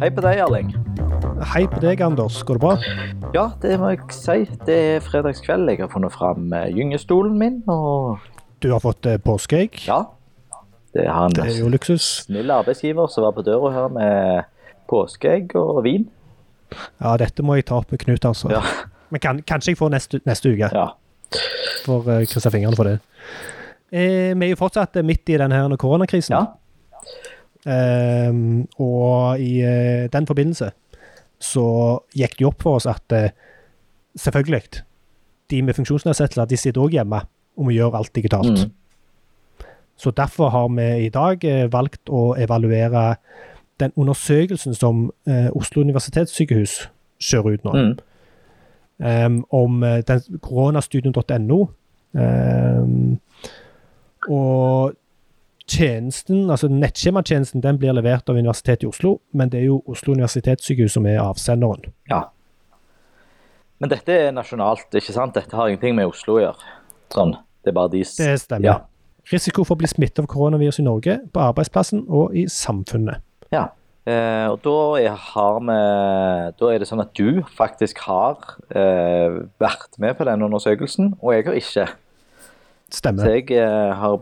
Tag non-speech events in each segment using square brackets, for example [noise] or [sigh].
Hei på deg, Erling. Hei på deg, Anders. Går det bra? Ja, det må jeg si. Det er fredagskveld. Jeg har funnet fram eh, gyngestolen min, og Du har fått eh, påskeegg. ja. Det har en Det er jo luksus. snill arbeidsgiver som var på døra her med påskeegg og vin. Ja, dette må jeg ta opp med Knut, altså. Ja. Men kan, kanskje jeg får neste, neste uke. ja. Får uh, krysse fingrene for det. Eh, vi er jo fortsatt eh, midt i denne koronakrisen. Ja. Ehm, og i uh, den forbindelse så gikk det jo opp for oss at uh, selvfølgelig, de med funksjonsnedsettelser de sitter òg hjemme og må gjøre alt digitalt. Mm. Så derfor har vi i dag uh, valgt å evaluere den undersøkelsen som Oslo universitetssykehus kjører ut nå, Mm. Um, om koronastudien.no. Um, og tjenesten, altså nettskjematjenesten, den blir levert av Universitetet i Oslo, men det er jo Oslo universitetssykehus som er avsenderen. ja. Men dette er nasjonalt, ikke sant? Dette har ingenting med Oslo å gjøre. Sånn. Det er bare de Det stemmer. Ja. Risiko for å bli smittet av koronavirus i Norge, på arbeidsplassen og i samfunnet. Ja. Eh, og da er, har vi, da er det sånn at du faktisk har eh, vært med på den undersøkelsen, og jeg har ikke. Så jeg eh, har,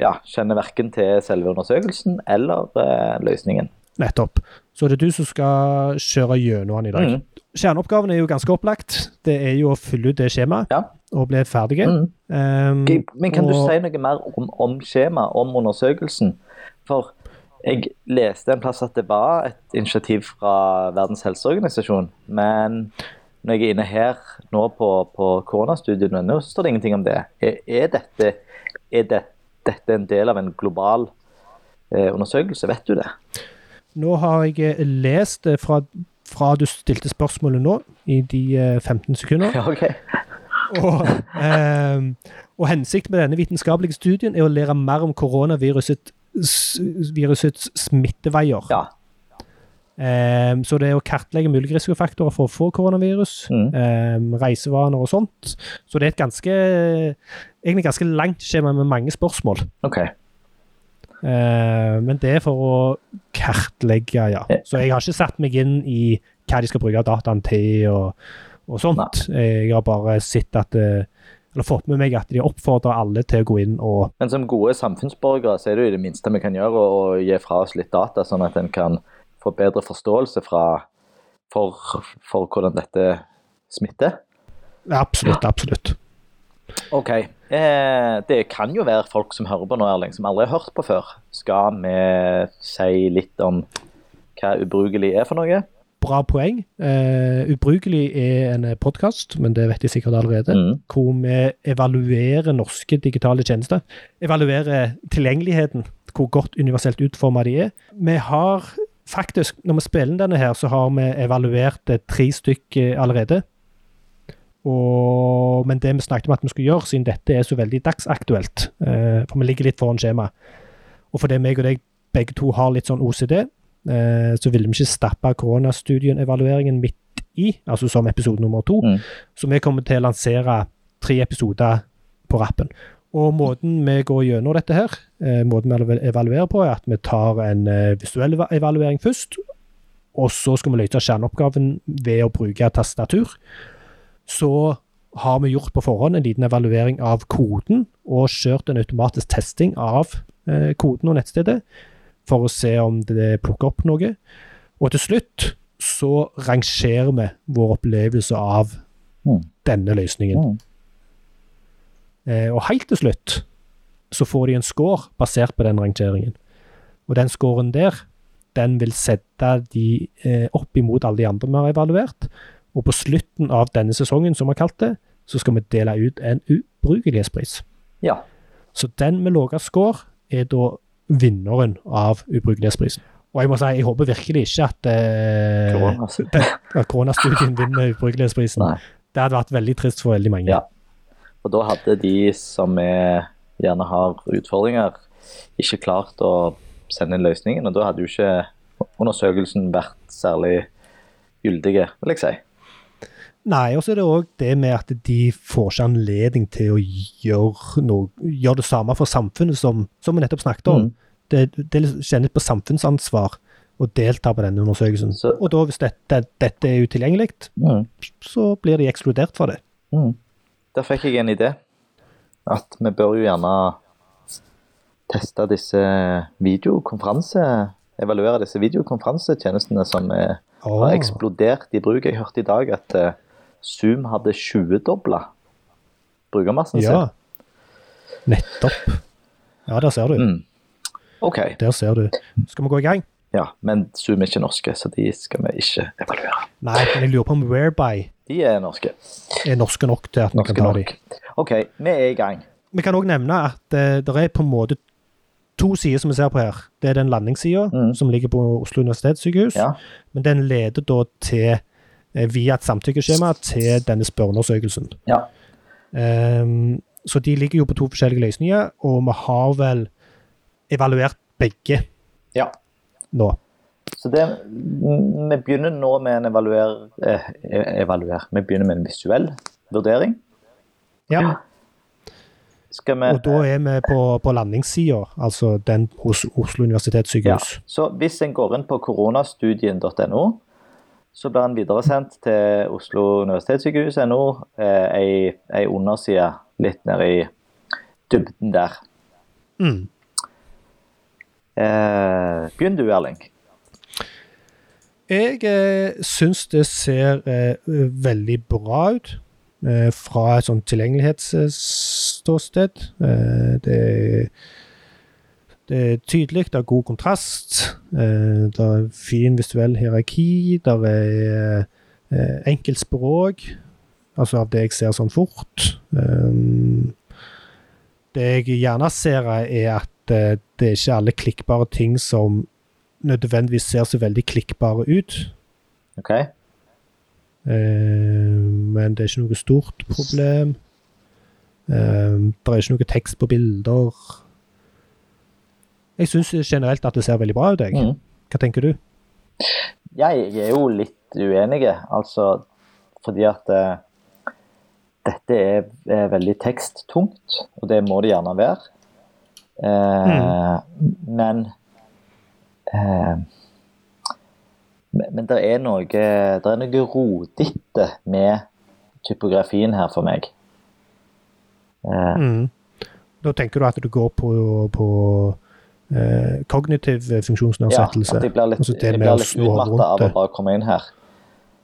ja, kjenner verken til selve undersøkelsen eller eh, løsningen. Nettopp. Så det er du som skal kjøre gjennom den i dag. Mm. Kjerneoppgaven er jo ganske opplagt. Det er jo å fylle ut det skjemaet Ja. og bli ferdige. Mm. Um, Men kan du si noe mer om, om skjemaet, om undersøkelsen? For jeg leste en plass at det var et initiativ fra Verdens helseorganisasjon, men når jeg er inne her nå på, på koronastudien.no, så står det ingenting om det. Er, er, dette, er det, dette er en del av en global eh, undersøkelse? Vet du det? Nå har jeg eh, lest det fra, fra du stilte spørsmålet nå, i de eh, 15 sekunder. Ja, [laughs] ok. Og, eh, og hensikten med denne vitenskapelige studien er å lære mer om koronavirusets smitteveier. Ja. Ehm, så det er å kartlegge mulige risikofaktorer for å få koronavirus, Mm. ehm, reisevaner og sånt. Så det er et ganske, egentlig ganske langt skjema med mange spørsmål. Ok. Ehm, men det er for å kartlegge, ja. Så jeg har ikke satt meg inn i hva de skal bruke dataen til og, og sånt. Jeg har bare sett at eh, eller fått med meg at de oppfordrer alle til å gå inn og Men som gode samfunnsborgere så er det jo det minste vi kan gjøre å gi fra oss litt data, sånn at en kan få bedre forståelse fra, for, for hvordan dette smitter. Absolutt, absolutt. OK. Eh, det kan jo være folk som hører på nå, Erling, som aldri har hørt på før. Skal vi si litt om hva ubrukelig er for noe? Bra poeng. Eh, Ubrukelig er en podkast, men det vet de sikkert allerede. Mm. Hvor vi evaluerer norske digitale tjenester. Evaluerer tilgjengeligheten, hvor godt universelt utforma de er. Vi har faktisk, når vi spiller denne her, så har vi evaluert eh, tre stykk eh, allerede. Og, men det vi snakket om at vi skulle gjøre, siden dette er så veldig dagsaktuelt, eh, for vi ligger litt foran skjema, og fordi meg og deg begge to har litt sånn OCD, eh, så ville vi ikke stappe koronastudien-evalueringen midt i, altså som episode nummer to. Mm. Så vi kommer til å lansere tre episoder på rappen. Og måten vi går gjennom dette her, eh, måten vi evaluerer på, er at vi tar en eh, visuell evaluering først, og så skal vi løse kjerneoppgaven ved å bruke tastatur. Så har vi gjort på forhånd en liten evaluering av koden, og kjørt en automatisk testing av eh, koden og nettstedet, for å se om det plukker opp noe. Og til slutt så rangerer vi vår opplevelse av Mm. denne løsningen. Mm. Eh, og helt til slutt så får de en score basert på den rangeringen. Og den scoren der, den vil sette de eh, opp imot alle de andre vi har evaluert. Og på slutten av denne sesongen, som vi har kalt det, så skal vi dele ut en ubrukelighetspris. Ja. Så den med lavest score er da vinneren av ubrukelighetsprisen. Og jeg må si, jeg håper virkelig ikke at, eh, Korona, koronastudien [laughs] vinner ubrukelighetsprisen. Nei. Det hadde vært veldig trist for veldig mange. Ja. Og da hadde de som er, gjerne har utfordringer, ikke klart å sende inn løsningen. Og da hadde jo ikke undersøkelsen vært særlig gyldig, vil jeg si. Nei, og så er det òg det med at de får ikke anledning til å gjøre, noe, gjøre det samme for samfunnet som, som vi nettopp snakket om. Mm. Det, det kjennes på samfunnsansvar å delta på denne undersøkelsen. Så- og da, hvis dette, dette er utilgjengelig, Mm. så blir de ekskludert fra det. Mm. Der fikk jeg en idé. At vi bør jo gjerne teste disse videokonferanse... Evaluere disse videokonferansetjenestene som er, har eksplodert i bruk. Jeg hørte i dag at eh, Zoom hadde 20-dobla brukermassen sin. ja. Nettopp. Ja, der ser du. Mm. OK. Der ser du. Skal vi gå i gang? Ja, men Zoom er ikke norske, så de skal vi ikke evaluere. Nei, men jeg lurer på om Whereby De er norske. er norske nok til at vi kan ta dem. OK, vi er i gang. Vi kan òg nevne at uh, det er på en måte to sider som vi ser på her. Det er den landingssida Mm. som ligger på Oslo universitetssykehus. Ja. Men den leder da til, eh, via et samtykkeskjema, til denne spørreundersøkelsen. ja. Um, så de ligger jo på to forskjellige løsninger, og vi har vel evaluert begge ja. nå. Så det, mm, vi begynner nå med en evaluer, eh, evaluer. Vi begynner med en visuell vurdering. Ja. Skal vi, Og da er vi på, på landingssida, altså den hos Oslo universitetssykehus. ja. Så hvis en går inn på koronastudien.no, så blir den videresendt til Oslo universitetssykehus.no, eh, ei, ei underside litt nede i dybden der. Mm. Eh, begynn du, Erling. Jeg eh, syns det ser eh, veldig bra ut eh, fra et sånn tilgjengelighetsståsted. Eh, det, det er tydelig, det er god kontrast. Eh, det er fin visuell hierarki. Det er eh, enkelt språk, altså av det jeg ser sånn fort. Eh, det jeg gjerne ser, er at det er ikke alle klikkbare ting som nødvendigvis ser så veldig klikkbare ut. OK? Eh, men det er ikke noe stort problem. Eh, det er ikke noe tekst på bilder. Jeg syns generelt at det ser veldig bra ut. Jeg. Mm. Hva tenker du? Jeg er jo litt uenig, altså fordi at eh, dette er, er veldig teksttungt, og det må det gjerne være. Eh, Men eh, men men det er noe det er noe rodete med typografien her for meg. Eh, Mm. Da tenker du at du går på, på eh, kognitiv ja, funksjonsnedsettelse? at jeg blir litt, Altså jeg blir litt utmatta av å bare komme inn her.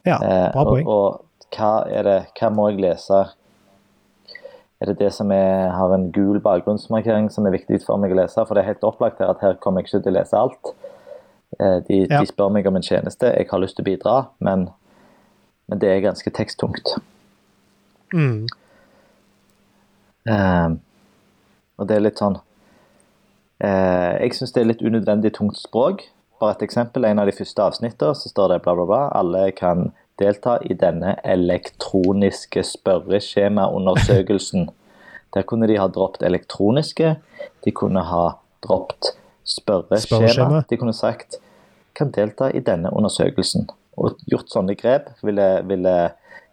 Ja, Eh, bra poeng. Og, og hva det, hva må jeg lese? Er det det som er, har en gul bakgrunnsmarkering som er viktig for meg å lese? For det er helt opplagt her at her kommer jeg ikke til å lese alt. Eh, De, Ja. de spør meg om en tjeneste, jeg har lyst til å bidra, men, men det er ganske teksttungt. Mm. Eh, og det er litt sånn uh, Jeg syns det er litt unødvendig tungt språk. Bare et eksempel. En av de første avsnittene så står det bla, bla, bla. Alle kan delta i denne elektroniske spørreskjemaundersøkelsen. Der kunne de ha droppet elektroniske. De kunne ha droppet spørreskjema. Spørreskjema. De kunne sagt kan delta i denne undersøkelsen. Og gjort sånne grep ville, ville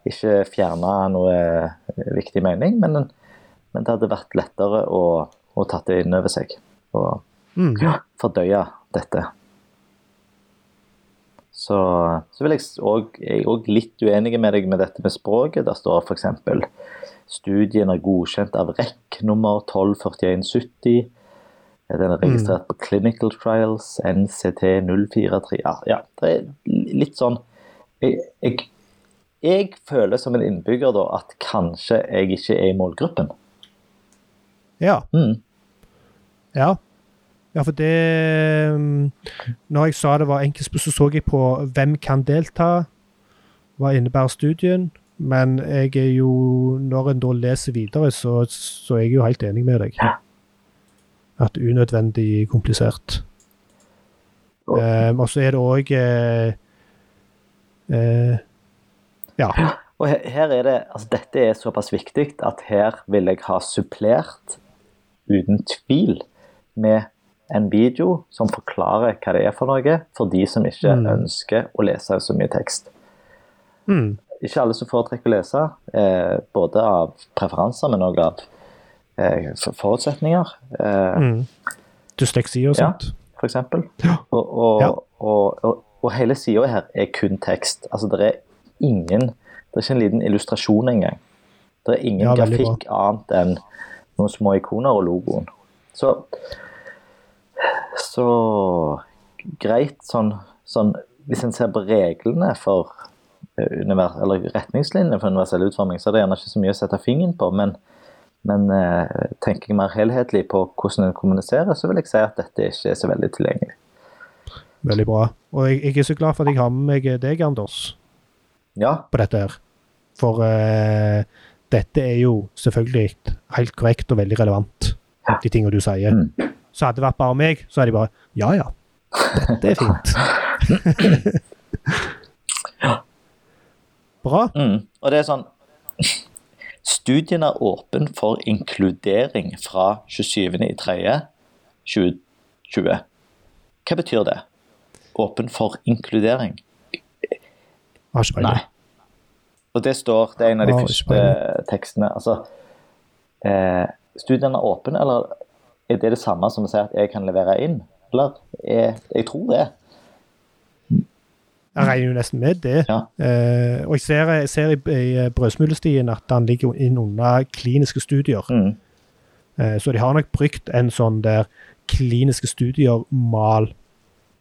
ikke fjerne noe eh, viktig mening, men, men det hadde vært lettere å, å tatt det inn over seg. Og Mm. fordøye dette. Så, så vil jeg òg Jeg er også litt uenig med deg med dette med språket. Der står f.eks.: Studien er godkjent av REC nummer 124170. Den er registrert på Clinical Trials NCT 043. Ja, ja, det er litt sånn jeg, jeg, jeg føler som en innbygger da at kanskje jeg ikke er i målgruppen. Ja. Mm. Ja. Ja, for det mm, Når jeg sa det var enkelt, så så jeg på hvem kan delta, hva innebærer studien. Men jeg er jo Når en da leser videre, så, så er jeg jo helt enig med deg. At unødvendig komplisert. Um, og så er det òg eh, eh, Ja. Og her, her er det, altså Dette er såpass viktig at her vil jeg ha supplert, uten tvil, med en video som forklarer hva det er for noe, for de som ikke Mm. ønsker å lese så mye tekst. Mm. Ikke alle som foretrekker å lese, eh, både av preferanser, men òg av eh, forutsetninger, eh, Mm. Dysleksi og sånt. Ja. for eksempel. Og, og, Ja. og, og hele sida her er kun tekst. Altså, det er ingen Det er ikke en liten illustrasjon engang. Det er ingen Ja, grafikk annet enn noen små ikoner og logoen. Så Så greit sånn, sånn Hvis en ser på reglene for eh, eller retningslinjene for universell utforming, så er det gjerne ikke så mye å sette fingeren på, men, men eh, tenker jeg mer helhetlig på hvordan en kommuniserer, så vil jeg si at dette ikke er så veldig tilgjengelig. Veldig bra. Og jeg, jeg er så glad for at jeg har med meg deg, Anders, Ja, på dette her. For uh, dette er jo selvfølgelig helt korrekt og veldig relevant, de tingene du sier. Mm. Så hadde det vært bare meg, så hadde de bare Ja, ja. Dette er fint. [laughs] Bra. Mm. Og det er sånn Studien er åpen for inkludering fra 27.3.2020. Hva betyr det? Åpen for inkludering? Har ikke peiling. Og det står, det er en av de første tekstene. Altså, eh, studien er åpen, eller er det det samme som å si at jeg kan levere inn? Eller er, jeg tror det. Jeg regner jo nesten med det. Ja. Eh, og jeg ser, jeg ser i, i brødsmulestien at han ligger inn under kliniske studier. Mm. Eh, så de har nok brukt en sånn der kliniske studier-mal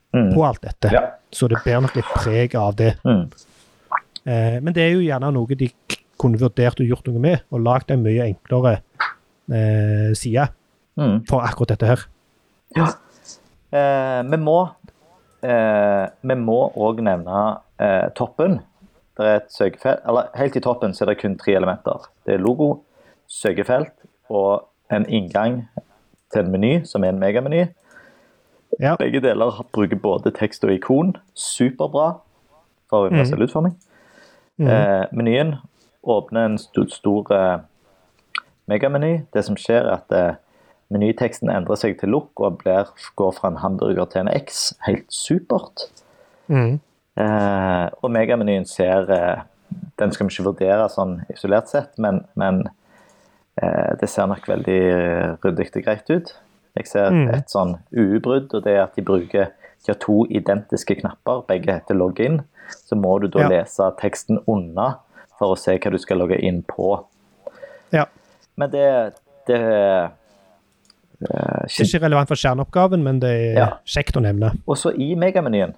Mm. på alt dette. Ja. Så det bærer nok litt preg av det. Mm. Eh, men det er jo gjerne noe de kunne vurdert å gjort noe med, og lagd en mye enklere eh, side Mm. for akkurat dette her. Eh, vi må eh, vi må òg nevne eh, toppen. Det er et søkefelt, eller Helt i toppen så er det kun tre elementer. Det er logo, søkefelt og en inngang til en meny, som er en megameny. Ja. Begge deler bruker både tekst og ikon. Superbra for universell utforming. Mm. Eh, menyen åpner en stor, stor eh, megameny. Det som skjer, er at eh, menyteksten endrer seg til look og blir, går fra en hamburger til en X. Helt supert. Mm. Eh, og megamenyen ser eh, Den skal vi ikke vurdere sånn isolert sett, men, men eh, det ser nok veldig ryddig og greit ut. Jeg ser Mm. et sånn UU-brudd, og det er at de bruker de har to identiske knapper. Begge heter login. Så må du da Ja. lese teksten unna for å se hva du skal logge inn på. Ja. Men det, det eh, Det er ikke relevant for kjerneoppgaven, men det er Ja. kjekt å nevne. Og så i megamenyen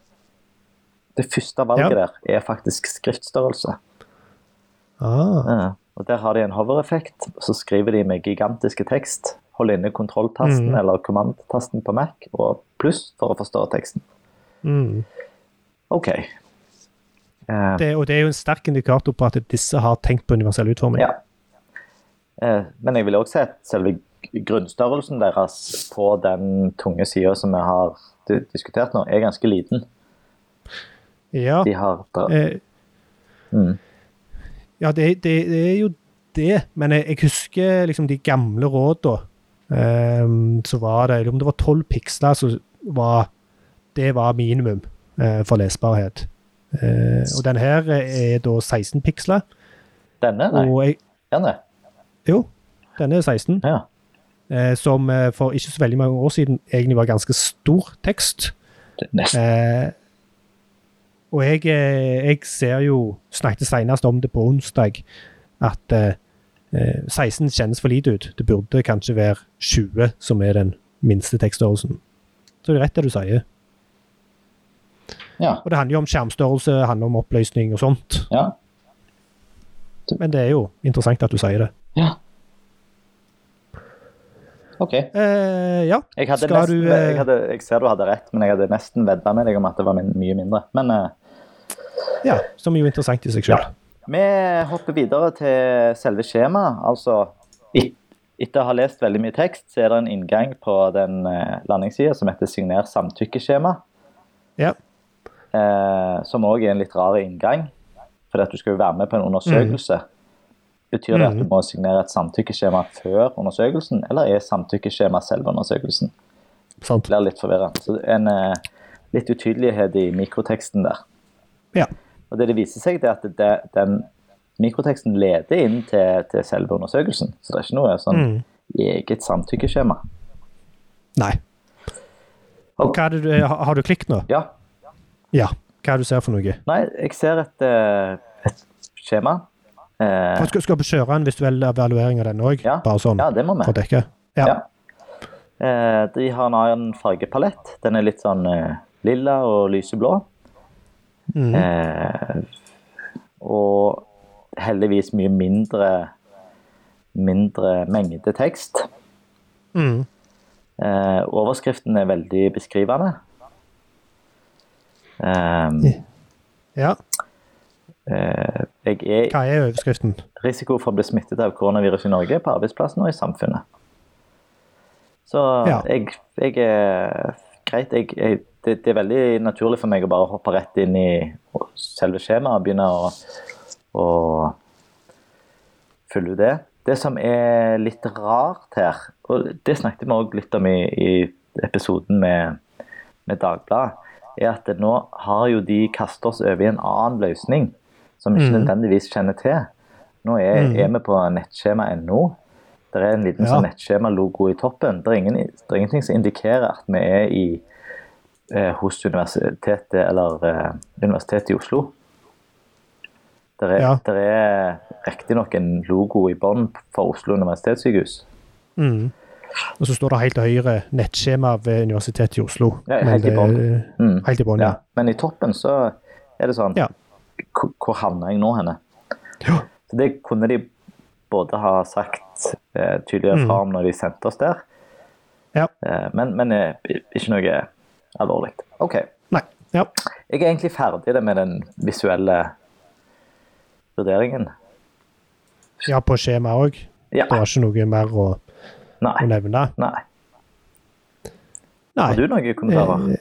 Det første valget Ja. der er faktisk skriftstørrelse. Ah, Ja, og Der har de en hover-effekt. Så skriver de med gigantiske tekst. Hold inne kontrolltasten mm. eller kommandtasten på Mac og pluss for å forstå teksten. mm. OK. Uh, det, og det er jo en sterk indikator på at disse har tenkt på universell utforming. ja. Uh, men jeg vil også si at selve grunnstørrelsen deres på den tunge sida som vi har diskutert nå, er ganske liten. Ja, De har eh, mm. ja det, det, det er jo det, men jeg, jeg husker liksom de gamle råda. Um, så var det, om det var tolv piksler, så var det var minimum uh, for lesbarhet. Uh, og den her er da 16 piksler. Denne? Nei. Jeg, Denne? jo, denne er 16. Ja. Eh, som eh, for ikke så veldig mange år siden egentlig var ganske stor tekst. Nesten. Eh, og jeg, jeg ser jo, snakket senest om det på onsdag, at eh, eh, 16 kjennes for lite ut. Det burde kanskje være 20 som er den minste tekststørrelsen. Så det er rett det du sier. Ja. Og det handler jo om skjermstørrelse, det handler om oppløsning og sånt. ja. Men det er jo interessant at du sier det. Ja. OK. Eh, ja, Jeg, nesten, du eh, jeg, hadde, jeg ser du hadde rett, men jeg hadde nesten vedda med deg om at det var mye mindre. Men eh, Ja, som er jo interessant i seg sjøl. vi hopper videre til selve skjemaet. Altså, etter å ha lest veldig mye tekst, så er det en inngang på den uh, landingssida som heter 'signer samtykkeskjema'. Ja. Eh, som òg er en litt rar inngang, fordi at du skal jo være med på en undersøkelse. Betyr det at du Mhm. må signere et samtykkeskjema før undersøkelsen, eller er samtykkeskjema selve undersøkelsen? Sant. blir litt forvirrende. Så er en eh, litt utydelighet i mikroteksten der. Ja. Og det det viser seg, det er at det, den mikroteksten leder inn til, til selve undersøkelsen. Så det er ikke noe sånn Mm. eget samtykkeskjema. Nei. Og hva er det du, har, har du klikket nå? Ja, Ja. Hva er det du ser for noe? Nei, jeg ser et, eh, et skjema. Eh, skal, skal vi kjøre en visuell evaluering av den òg? Ja. Bare sånn ja, det må vi. for å dekke? Ja. Ja. Eh, de har en annen fargepalett. Den er litt sånn eh, lilla og lyseblå. Mm. Eh, og heldigvis mye mindre mindre mengde tekst. Mm. Eh, overskriften er veldig beskrivende. Um, ja. Eh, jeg er Hva er overskriften? risiko for å bli smittet av koronavirus i Norge på arbeidsplassen og i samfunnet. Så Ja. jeg, jeg er greit. Jeg, jeg, det, det er veldig naturlig for meg å bare hoppe rett inn i selve skjemaet og begynne å, å følge det. Det som er litt rart her, og det snakket vi òg litt om i, i episoden med, med Dagbladet, er at nå har jo de kastet oss over i en annen løsning som ikke Mhm. nødvendigvis kjenner til. Nå er, Mhm. er vi på nettskjema.no. Det er en liten Ja. sånn nettskjemalogo i toppen. Det er, ingen, det er ingenting som indikerer at vi er i, eh, hos universitetet eller eh, Universitetet i Oslo. Det er, Ja. der er riktignok en logo i bånn for Oslo universitetssykehus. Mm. Og så står det helt til høyre nettskjema ved Universitetet i Oslo. Ja, helt i bånn. Mm. Helt i bånn, Ja. ja. Men i toppen så er det sånn Ja. Hvor, havner jeg nå henne? Ja. Så Det kunne de både ha sagt eh, tydeligere Mm. fra om når de sendte oss der, Ja. eh, men, men eh, ikke noe alvorlig. OK. Nei. Ja. Jeg er egentlig ferdig med den visuelle vurderingen. ja, på skjemaet òg. Ja. Det var ikke noe mer å, å nevne. Nei. Nei. Har du noen kommentarer?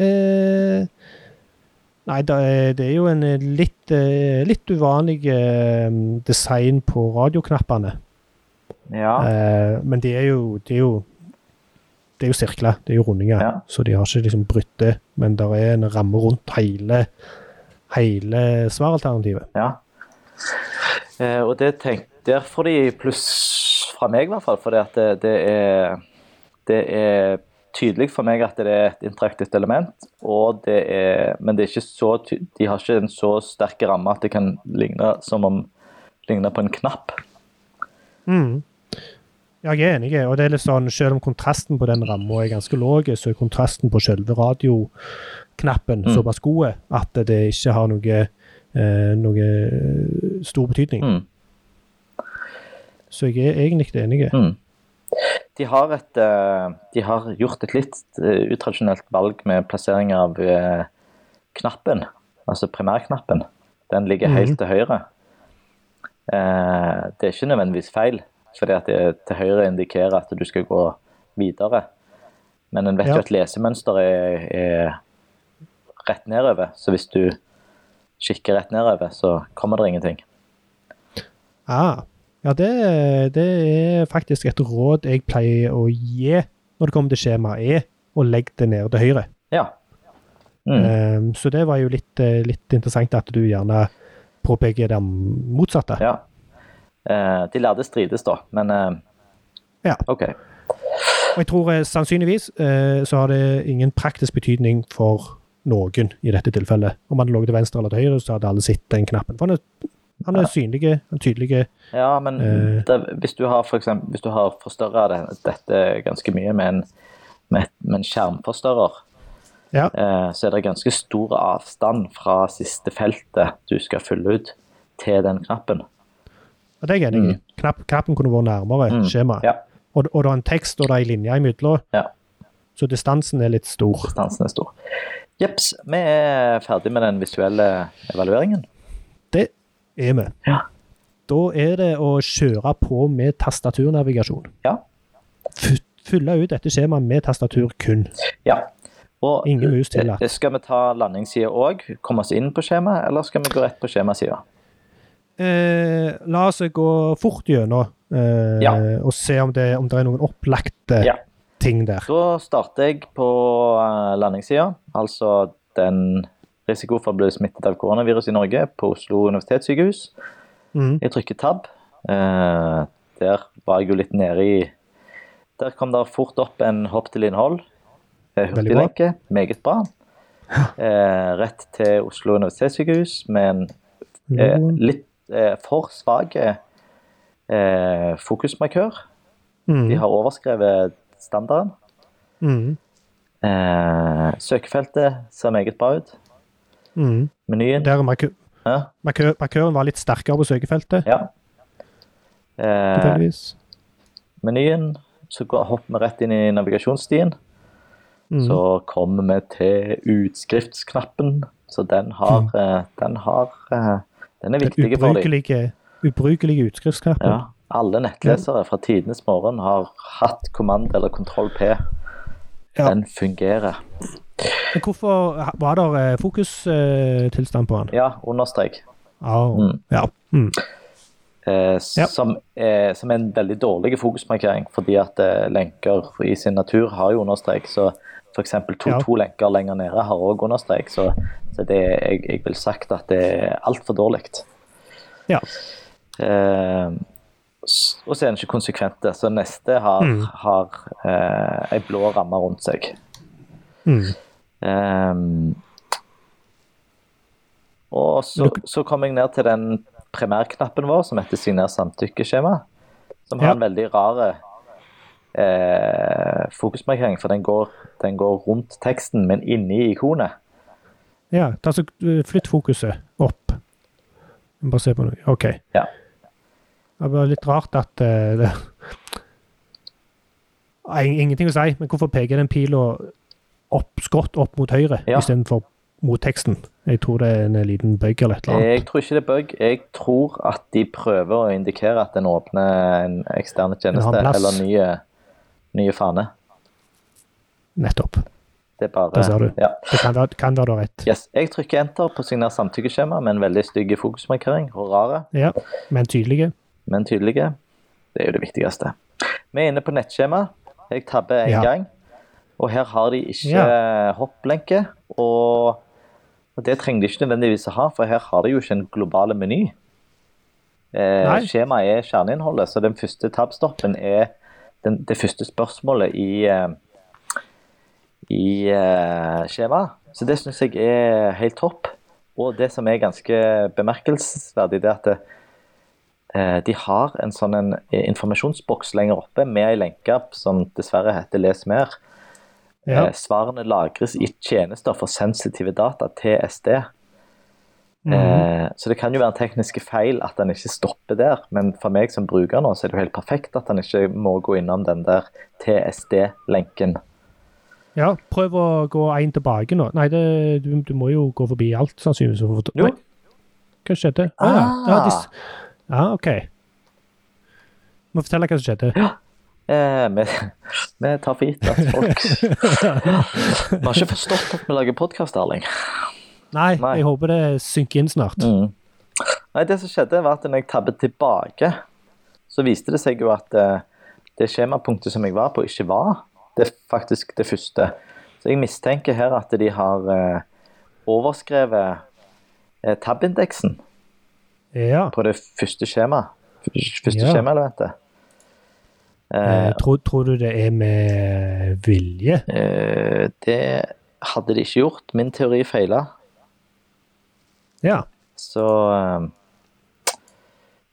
Eh, nei, det er, jo en eh, litt, eh, litt uvanlig eh, design på radioknappene. Ja. Eh, men de er jo de er jo, det er jo sirkler, det er jo rundinger, Ja. så de har ikke liksom brutt det. Men det er en ramme rundt hele, hele svaralternativet. Ja. Eh, og det tenk, der får de pluss fra meg, i hvert fall. For det, det, er, det er tydelig for meg at det er et interaktivt element. Og det er, men det er ikke så, de har ikke en så sterk ramme at det kan ligne som om ligne på en knapp. Mm. Ja, jeg er enig. og det er litt sånn, Selv om kontrasten på den ramma er ganske lav, så er kontrasten på selve radioknappen Mm. såpass god at det ikke har noe, eh, noe stor betydning. Mm. Så jeg er egentlig enig. Mm. De har, et, eh, de har gjort et litt eh, utradisjonelt valg med plassering av eh, knappen, altså primærknappen. Den ligger Mhm. helt til høyre. Det er ikke nødvendigvis feil, fordi at det til høyre indikerer at du skal gå videre. Men en vet Ja. jo at lesemønsteret er, er rett nedover, så hvis du kikker rett nedover, så kommer det ingenting. Ah, ja, det, det er faktisk et råd jeg pleier å gi når det kommer til skjema, E, å legge det nede til høyre. Ja. Mm. Um, så det var jo litt, eh, litt interessant at du gjerne påpeker det motsatte. Ja. Eh, de lærde strides, da, men eh, Ja. OK. Og jeg tror sannsynligvis så har det ingen praktisk betydning for noen i dette tilfellet. Om han lå til venstre eller til høyre, så hadde alle sett den knappen. For han er, han er synlig, og tydelig. Ja, men Eh. det, hvis du har for eksempel, hvis du har forstørra det, dette ganske mye med en, med, med en skjermforstørrer, Ja. eh, så er det ganske stor avstand fra siste feltet du skal fylle ut, til den knappen. Ja, det er jeg enig i. Knapp, knappen kunne vært nærmere Mm. skjemaet. Ja, Og, og det er en tekst og det er en linje imellom, ja. så distansen er litt stor. Distansen er stor. Jepps, vi er ferdig med den visuelle evalueringen. Er vi. Ja. Da er det å kjøre på med tastaturnavigasjon. Ja. Fylle ut dette skjemaet med tastatur kun. ja. Og Ingen mus tillatt. eh, skal vi ta landingssida òg? Komme oss inn på skjemaet, eller skal vi gå rett på skjemasida? Eh, la oss gå fort gjennom eh, Ja. og se om det, om det er noen opplagte Ja. ting der. Da starter jeg på eh, landingssida, altså den risiko for å bli smittet av koronavirus i Norge på Oslo universitetssykehus. Mm. Jeg trykker tab. Eh, der var jeg jo litt nede i Der kom det fort opp en hopp til innhold. Eh, Hurtiglenke. Meget bra. Eh, rett til Oslo universitetssykehus med en eh, litt eh, for svak eh, fokusmarkør. Mm. De har overskrevet standarden. Mm. Eh, søkefeltet ser meget bra ut. Mm. Menyen Der markø ja. markø markøren var litt sterkere på søkefeltet, ja. Eh, menyen, så hopper vi rett inn i navigasjonsstien. Mm. Så kommer vi til utskriftsknappen. Så den har, Mm. eh, den har eh, Den er Den viktig for dem. ubrukelige, utskriftsknappen. Ja, alle nettlesere fra tidenes morgen har hatt kommand eller kontroll P. Ja. Den fungerer. Men hvorfor var det fokustilstand på han? Ja, understrek. Oh, Mm. Ja. Mm. Eh, Ja. som, eh, som er en veldig dårlig fokusmarkering, fordi at eh, lenker i sin natur har jo understrek. Så f.eks. to, Ja. to lenker lenger nede har òg understrek. Så, så det, jeg, jeg vil sagt at det er altfor dårlig. ja. Eh, og så er den ikke konsekvent. Så neste har, Mm. har eh, ei blå ramme rundt seg. Mm. Um, og så, så kom jeg ned til den primærknappen vår som heter signer samtykkeskjema. Som har Ja. en veldig rar eh, fokusmarkering, for den går, den går rundt teksten, men inni ikonet. ja. Ta så, uh, flytt fokuset opp. Bare se på noe. OK. Ja. Det var litt rart at [laughs] uh, det Ingenting å si, men hvorfor peker den pila opp, skrått opp mot høyre Ja. istedenfor mot teksten? Jeg tror det er en liten bøgg eller et eller annet. Jeg tror ikke det er bug. Jeg tror at de prøver å indikere at den åpner en eksterne tjeneste eller nye, nye fane. Nettopp. Det er bare det ser du. Ja. Det kan være, kan være rett. Yes. Jeg trykker enter på signer samtykkeskjema med en veldig stygg fokusmarkering. og rare. Ja, men tydelige. men tydelige. Det er jo det viktigste. Vi er inne på nettskjema. Jeg tabber en Ja. gang. Og her har de ikke hopplenke. Og, det trenger de ikke nødvendigvis å ha, for her har de jo ikke en global meny. Eh, skjemaet er kjerneinnholdet, så den første tabstoppen er den, det første spørsmålet i, eh, i uh, skjemaet. Så det syns jeg er helt topp. Og det som er ganske bemerkelsesverdig, det er at det, Eh, De har en sånn en informasjonsboks lenger oppe med ei lenke som dessverre heter 'Les mer'. Ja. Eh, Svarene lagres i tjenester for sensitive data, TSD. Mm. Eh, Så det kan jo være en tekniske feil at den ikke stopper der, men for meg som bruker nå, så er det jo helt perfekt at den ikke må gå innom den der TSD-lenken. ja, prøv å gå én tilbake nå. Nei, det, du, du må jo gå forbi alt, sannsynligvis. Jo. Nei. Hva skjedde? Ah. ja. Ja, Ah. ja, OK. Må fortelle hva som skjedde. Eh, vi, vi [laughs] tar for gitt at folk [laughs] Vi har ikke forstått at vi lager podkast, Erling. Nei, Nei. jeg håper det synker inn snart. Mm. Nei, det som skjedde var at når jeg tabbet tilbake, så viste det seg jo at eh, det skjemapunktet som jeg var på, ikke var det faktisk det første. Så jeg mistenker her at de har eh, overskrevet eh, tab-indeksen Ja. på det første skjemaet. Første Ja. skjemaelementet. Eh, Eh, tror, tror du det er med vilje? eh, det hadde de ikke gjort. Min teori feila. Ja. Så eh,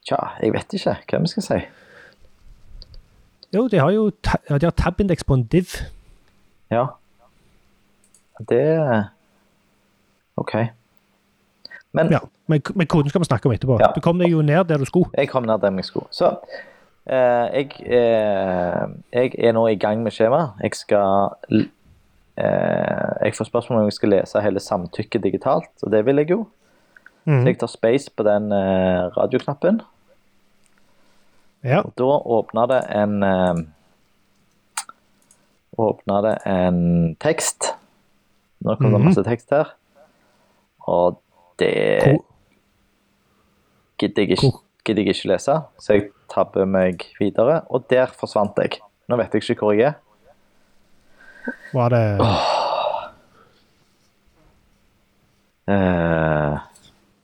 Tja, jeg vet ikke hva vi skal si. Jo, de har jo de har tab-indeks på en div. Ja. Det OK. Men Ja, men, men koden skal vi snakke om etterpå. Ja. Du kom deg jo ned der du skulle. jeg kom ned der jeg skulle. Så jeg, eh, jeg er nå i gang med skjemaet. Jeg skal eh, Jeg får spørsmål om jeg skal lese hele samtykket digitalt, og det vil jeg jo. Så Mhm. jeg tar space på den eh, radioknappen. Ja. Da åpner det en eh, Åpner det en tekst. Nå kommer det Mhm. masse tekst her. Og det gidder jeg, ikke, gidder jeg ikke lese, så jeg tabber meg videre. Og der forsvant jeg. Nå vet jeg ikke hvor jeg er. var det Eh,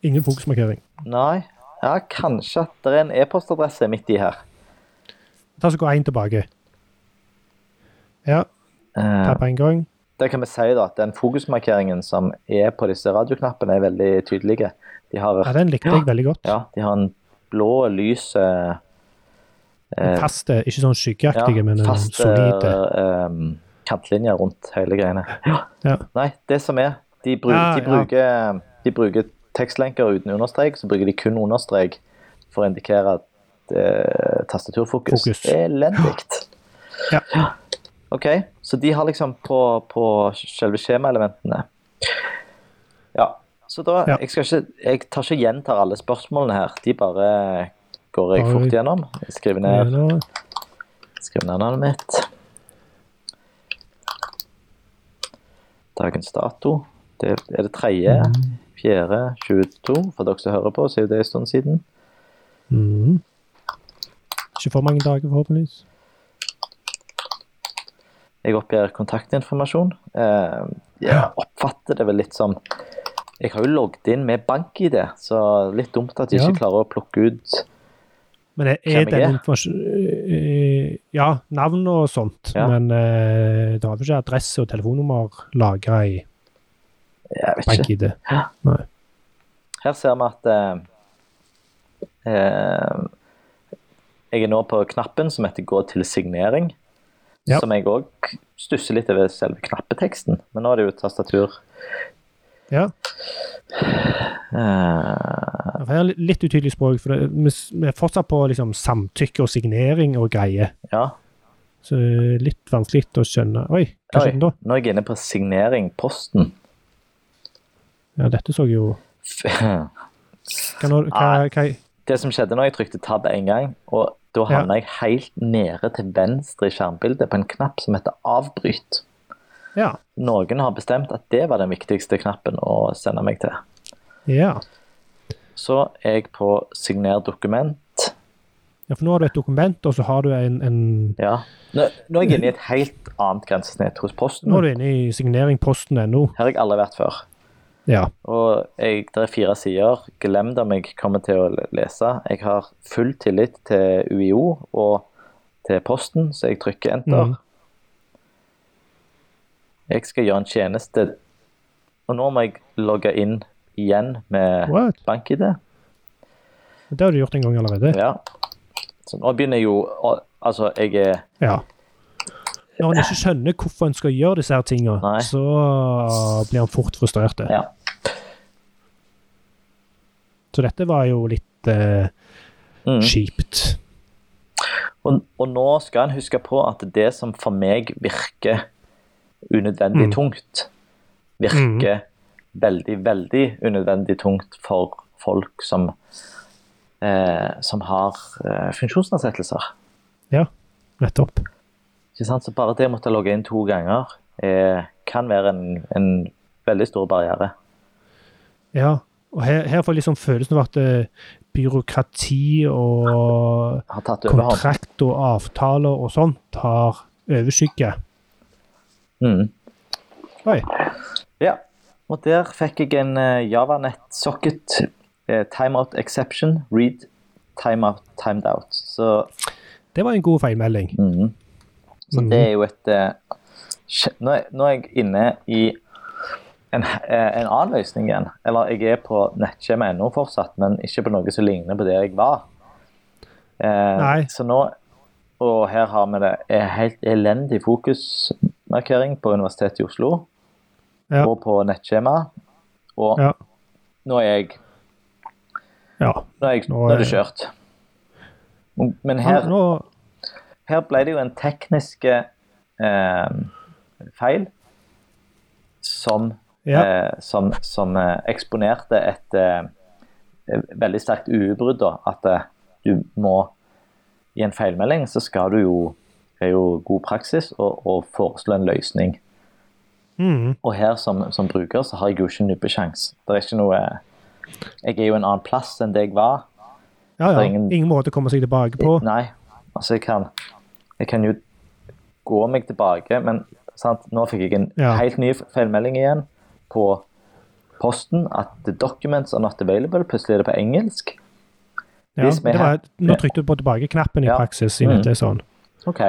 ingen fokusmarkering. nei. Ja, kanskje at det er en e-postadresse midt i her. Ta så Gå én tilbake. Ja, Eh, ta på en gang. det kan vi si da, at den fokusmarkeringen som er på disse radioknappene, er veldig tydelige. De har, Ja, den likte jeg veldig godt. ja, de har en blå, lys Faste, ikke sånn skyggeaktige, men faste, fast solide. eh, kantlinjer rundt hele greiene. [laughs] Ja. Ja. Nei, det som er De, bru Ja, de, ja. bruker, de bruker tekstlenker uten understrek, så bruker de kun understrek for å indikere at eh, tastaturfokus. Fokus. Elendig. [gasps] Ja. OK, så de har liksom på, på selve skjemaelementene Ja, så da Ja. jeg, skal ikke, jeg tar ikke gjentar alle spørsmålene her. De bare går jeg fort gjennom. Jeg skriver ned, skriver ned navnet mitt. Dagens dato. Det er det tredje, fjerde, 22. For dere som hører på, så er jo det en stund siden. Mm. Ikke for mange dager, forhåpentligvis. Jeg oppgir kontaktinformasjon. Eh, jeg oppfatter det vel litt som Jeg har jo logget inn med bank-ID, så litt dumt at Ja. ikke klarer å plukke ut Men det er det den informasjonen Ja, navn og sånt. Ja. Men uh, det har ikke adresse og telefonnummer lagra i bank-ID. Her ser vi at uh, uh, jeg er nå på knappen som heter 'gå til signering'. Ja. Som jeg òg stusser litt over selve knappeteksten. Men nå er det jo tastatur. Ja. For her er litt utydelig språk. for det, vi, vi er fortsatt på liksom, samtykke og signering og greier. ja. Så litt vanskelig å skjønne. Oi, hva skjedde da? nå er jeg inne på signering. Posten. Ja, dette så jo [laughs] Hva, nå, hva, hva Det som skjedde når jeg trykte tab én gang, og da Ja. jeg helt nede til venstre i skjermbildet på en knapp som heter avbryt. Ja. Noen har bestemt at det var den viktigste knappen å sende meg til. Ja. Så er jeg på signer dokument. Ja, for nå har du et dokument, og så har du en, en Ja. Nå, nå er jeg inne i et helt annet grensesnitt hos Posten. Nå er du inne i signeringposten.no. Her har jeg aldri vært før. Ja. Og jeg, det er fire sider. Glem det om jeg kommer til å lese. Jeg har full tillit til UiO og til Posten, så jeg trykker enter. Mm. Jeg skal gjøre en tjeneste, og nå må jeg logge inn igjen med What? bank-ID. Det har du gjort en gang allerede. Ja. Så nå begynner jeg jo Altså, jeg er Ja. Når en ikke skjønner hvorfor en skal gjøre disse her tingene, Nei. så blir en fort frustrert. Ja. Så dette var jo litt eh, Mm. kjipt. Og, og nå skal en huske på at det som for meg virker unødvendig Mm. tungt, virker veldig, veldig unødvendig tungt for folk som, eh, som har eh, funksjonsnedsettelser. Ja, nettopp. Ikke sant? Så bare det å måtte logge inn to ganger eh, kan være en, en veldig stor barriere. Ja, og her, her får jeg liksom følelsen av at eh, byråkrati og kontrakt og avtaler og sånt har overskygge. Mm. Oi. Ja, og der fikk jeg en eh, Javanet socket eh, timeout exception, read timeout, timed out. Så, Det var en god feilmelding. mhm. så Mhm. det er jo et eh, nå, er, nå er jeg inne i en, en annen løsning igjen. Eller jeg er på nettskjema.no fortsatt, men ikke på noe som ligner på det jeg var. Eh, Nei. Så nå Og her har vi det er helt elendig fokusmarkering på Universitetet i Oslo Ja. og på nettskjema. Og Ja. nå er jeg Ja. Nå er, jeg, Nå er det kjørt. Men her, her ble det jo en teknisk eh, feil som, eh, som, som eh, eksponerte et eh, veldig sterkt ubrudd. At eh, du må I en feilmelding så skal du jo det er jo god praksis å foreslå en løsning. Mhm. Og her som, som bruker så har jeg jo ikke nubbesjanse. Det er ikke noe Jeg er jo en annen plass enn det jeg var. ja, ja. ingen- Ingen måte å komme seg tilbake på. Nei, altså jeg kan Jeg kan jo gå meg tilbake, men sant? nå fikk jeg en Ja. helt ny feilmelding igjen på posten at the documents are not available. Plutselig er det på engelsk. Ja, var, nå trykte du på tilbake-knappen i Ja. praksis. i Mm. sånn. OK.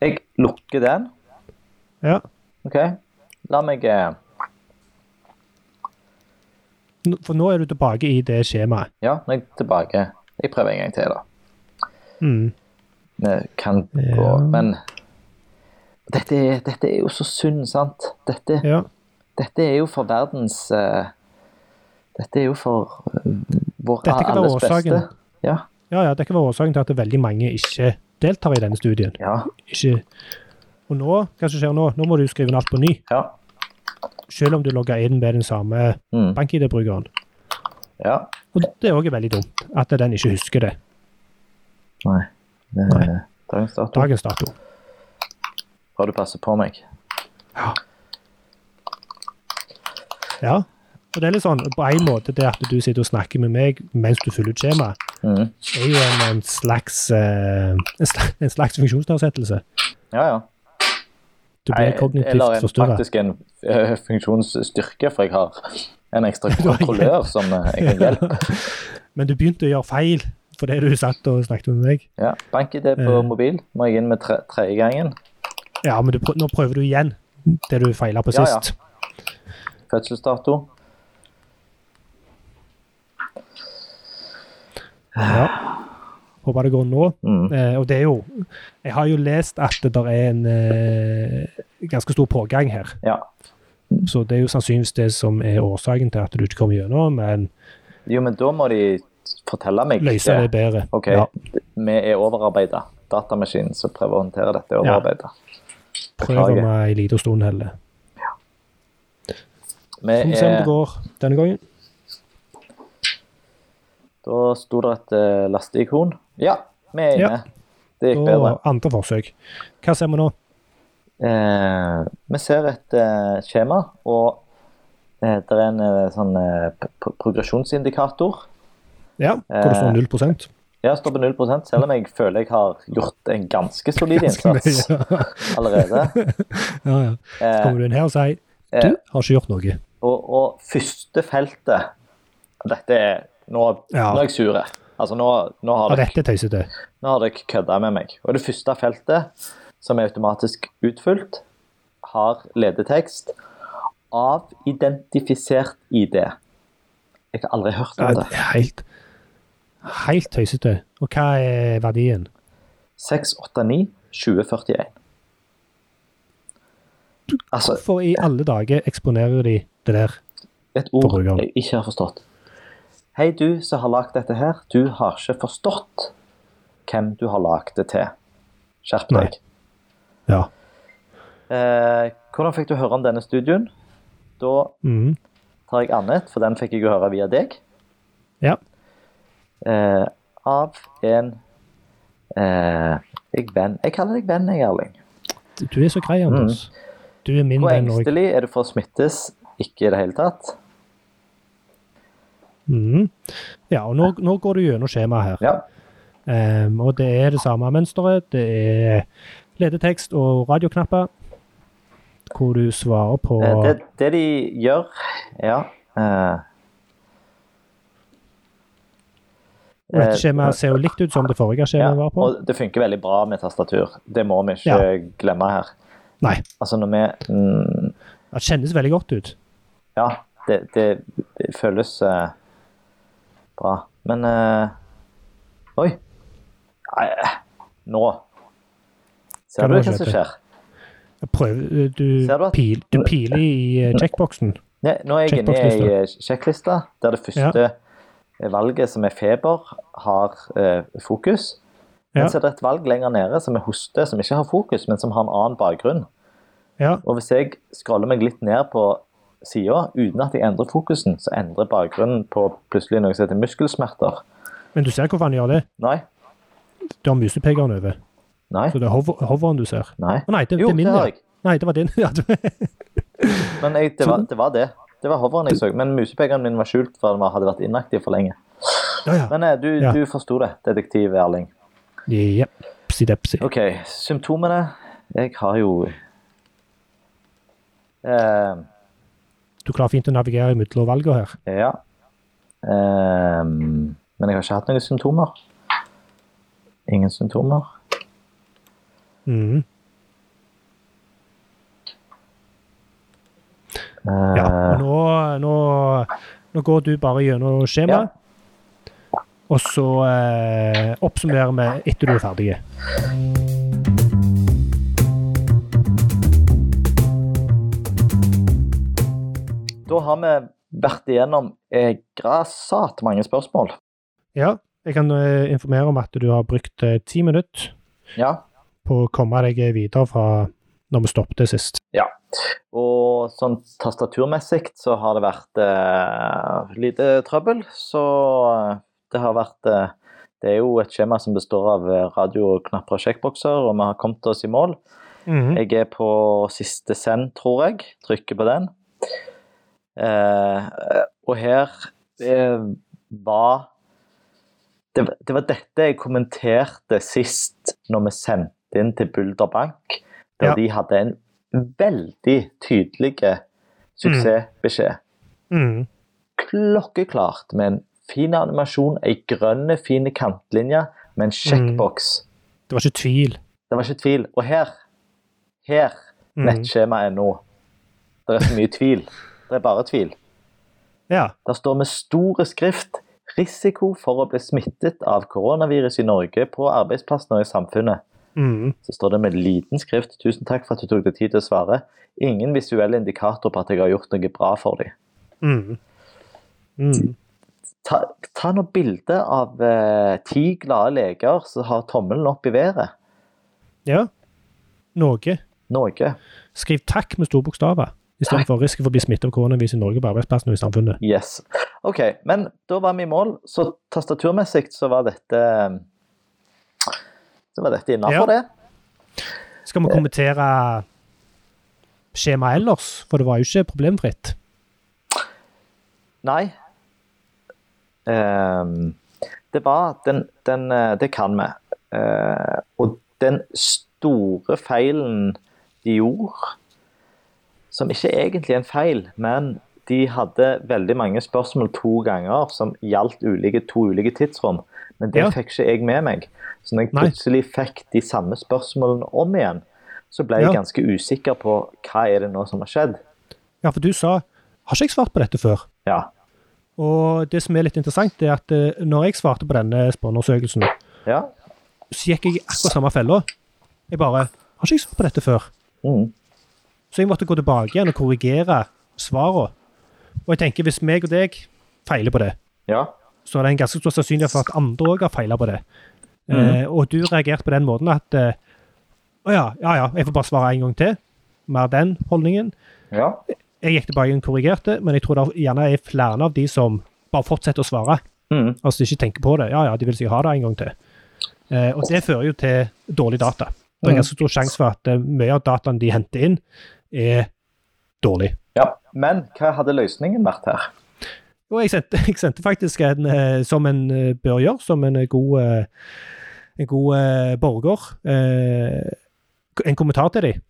Jeg lukker den, Ja. OK. La meg eh, For nå er du tilbake i det skjemaet. Ja, nå er jeg tilbake. Jeg prøver en gang til, da. Mm. Det kan gå, Ja. men dette er, dette er jo så synd, sant? Dette, Ja. dette er jo for verdens uh, Dette er jo for uh, vår Dette kan alles beste. Ja. ja, ja, det kan være årsaken til at veldig mange ikke deltar i denne studien. Ja. Ikke Og nå, hva som skjer nå? Nå må du skrive inn alt på ny, Ja. selv om du logger inn med den samme Mm. bank-ID-brukeren. ja. Og det er òg veldig dumt, at den ikke husker det. Nei. Det, Nei. Dagens dato. Dagens dato. Bra du passer på meg. Ja. Ja. Og det er litt sånn, på en måte det at du sitter og snakker med meg mens du fyller ut skjemaet, Mm. er jo en, en slags eh, en slags, en slags funksjonsnedsettelse. Ja, ja. Du blir Nei, forstyrra. Eller en, faktisk en eh, funksjonsstyrke, for jeg har en ekstra [laughs] kontrollør som eh, jeg kan hjelpe. [laughs] Men du begynte å gjøre feil fordi du satt og snakket med meg. Ja. BankID på uh, mobil må jeg inn med tre, tredje gangen. Ja, men du, prø- nå prøver du igjen det du feila på Ja, ja. sist. Fødselsdato. Ja. Håper det går nå. Mm. Eh, og det er jo Jeg har jo lest at det der er en eh, ganske stor pågang her. Ja. Så det er jo sannsynligvis det som er årsaken til at du ikke kommer gjennom, men Jo, men da må de fortelle meg løse det bedre. OK, Ja. vi er overarbeida. Datamaskinen som prøver å håndtere dette, er overarbeida. Prøv om ei lita stund heller. Så vi ser om det er, går denne gangen. da sto det et uh, lasteikon. Ja, vi er Ja. inne. Det gikk Da bedre. andre forsøk. Hva ser vi nå? Eh, vi ser et eh, skjema, og eh, det er en eh, sånn eh, progresjonsindikator. Ja, hvor det står 0 Ja, står på 0 selv om jeg føler jeg har gjort en ganske solid [laughs] innsats ja, allerede. [laughs] ja. ja. Så Eh, kommer du inn her og sier eh, du har ikke gjort noe. og, og første feltet Dette er Nå, Ja. nå er jeg sur. Altså, nå, nå har dere dette tøysete. Nå har dere kødda med meg. Og det første feltet, som er automatisk utfylt, har ledetekst av identifisert ID. Jeg har aldri hørt om det det. er helt, helt tøysete. Og hva er verdien? 689 2041. Altså, Hvorfor i alle dager eksponerer de det der? et ord jeg ikke har forstått. Hei, du som har lagd dette her. Du har ikke forstått hvem du har lagd det til. Skjerp deg. Ja. Eh, hvordan fikk du høre om denne studien? Da mm. tar jeg Annet, for den fikk jeg jo høre via deg. ja. Eh, av en eh, jeg, venn. jeg kaller deg venn, jeg, Erling. Du er så grei, Anders. Du er min Hvor venn òg. engstelig er du for å smittes? Ikke i det hele tatt. Mhm. Ja, og nå, nå går du gjennom skjemaet her. Ja. Um, og det er det samme mønsteret. Det er ledetekst og radioknapper. Hvor du svarer på Eh, det, det de gjør, ja uh, Dette skjemaet ser jo likt ut som det forrige ja, skjemaet var på. og det funker veldig bra med tastatur. Det må vi ikke Ja. glemme her. Nei, Altså når vi mm, det kjennes veldig godt ut. Ja, det, det, det føles eh, bra. Men eh, Oi. Nei, nå Ser du hva som skjer? Prøv, du, pil, du piler i eh, checkboxen. Nei, nå er jeg inne i sjekklista, der det første valget, som er feber, har eh, fokus. Ja. Så er det et valg lenger nede som er hoste, som ikke har fokus, men som har en annen bakgrunn. Ja, Og hvis jeg scroller meg litt ned på sida uten at jeg endrer fokusen, så endrer bakgrunnen på plutselig noe som heter muskelsmerter. men du ser hvorfor han gjør det. Nei. Du har musepekeren over. Nei. Så det er hover, hoveren du ser. Nei. Å nei, det, Jo, det er min. det har jeg. Nei, det var din. [laughs] Men jeg, det, var, det var det. Det var hoveren jeg så. Men musepekeren min var skjult for den hadde vært inaktiv for lenge. ja, ja. Men eh, du, Ja. du forsto det, detektiv Erling. Depsi. OK, symptomene. Jeg har jo eh, Du klarer fint å navigere mellom valgene her. Ja. Um, men jeg har ikke hatt noen symptomer. Ingen symptomer. Mhm. Ja, Eh, og nå, nå, nå går du bare gjennom skjemaet, og så eh, oppsummerer vi etter du er ferdig. Da har vi vært igjennom eh, grassat mange spørsmål. Ja, jeg kan eh, informere om at du har brukt eh, ti minutter Ja. på å komme deg videre fra når vi stoppet sist. Ja, Og sånn tastaturmessig så har det vært eh, lite trøbbel. Så eh, det har vært eh, Det er jo et skjema som består av radio, radioknapper og sjekkbokser, og vi har kommet oss i mål. Mhm. Jeg er på siste send, tror jeg. Trykker på den. Eh, og her var det, det var dette jeg kommenterte sist når vi sendte inn til Bulder Bank. Der Ja. de hadde en veldig tydelig suksessbeskjed. Mhm. Klokkeklart med en fin animasjon, ei grønn, fin kantlinje med en sjekkboks. Det var ikke tvil. Det var ikke tvil. Og her, her nettskjemaet er nå. Det er så mye tvil. Det er bare tvil. Ja. Der står med store skrift 'Risiko for å bli smittet av koronavirus i Norge på arbeidsplassen og i samfunnet'. Mm. Så står det med liten skrift 'Tusen takk for at du tok deg tid til å svare'. Ingen visuell indikator på at jeg har gjort noe bra for dem. Mm. Mm. Ta, ta noe bilde av eh, ti glade leger som har tommelen opp i været. Ja. Noe. Noe. Skriv takk med store bokstaver. Istedenfor risiko for å bli smittet av koronavirus i Norge på arbeidsplassen og i samfunnet. Yes. OK, men da var vi i mål. Så tastaturmessig så var dette Så var dette innafor, Ja. det. Skal vi kommentere skjemaet ellers? For det var jo ikke problemfritt. Nei. Um, det var den, den eh, Det kan vi. Uh, og den store feilen de gjorde, som ikke egentlig er en feil, men de hadde veldig mange spørsmål to ganger som gjaldt ulike, to ulike tidsrom. Men det Ja. fikk ikke jeg med meg. Så når jeg Nei. plutselig fikk de samme spørsmålene om igjen, så ble jeg Ja. ganske usikker på hva er det nå som har skjedd. Ja, for du sa Har ikke jeg svart på dette før? Ja. Og det som er litt interessant, er at eh, når jeg svarte på denne spørreundersøkelsen, ja. så gikk jeg i akkurat samme fella. Jeg bare Har ikke jeg svart på dette før? Mm. Så jeg måtte gå tilbake igjen og korrigere svarene. Og jeg tenker, hvis meg og deg feiler på det, ja. så er det en ganske stor sannsynlighet for at andre òg har feila på det. Mm. Eh, og du reagerte på den måten at eh, Å ja, ja ja, jeg får bare svare en gang til. Mer den holdningen. ja. Jeg gikk tilbake og korrigerte, men jeg tror det gjerne er flere av de som bare fortsetter å svare. Mm. Altså ikke tenker på det. Ja ja, de vil sikkert ha det en gang til. Eh, og det fører jo til dårlig data. Det er en ganske stor sjanse for at eh, mye av dataen de henter inn, er dårlig. Ja, men hva hadde løsningen vært her? Og jeg sendte, [laughs] jeg sendte faktisk en, eh, som en eh, bør gjøre, som en eh, god, en god borger, en kommentar til dem,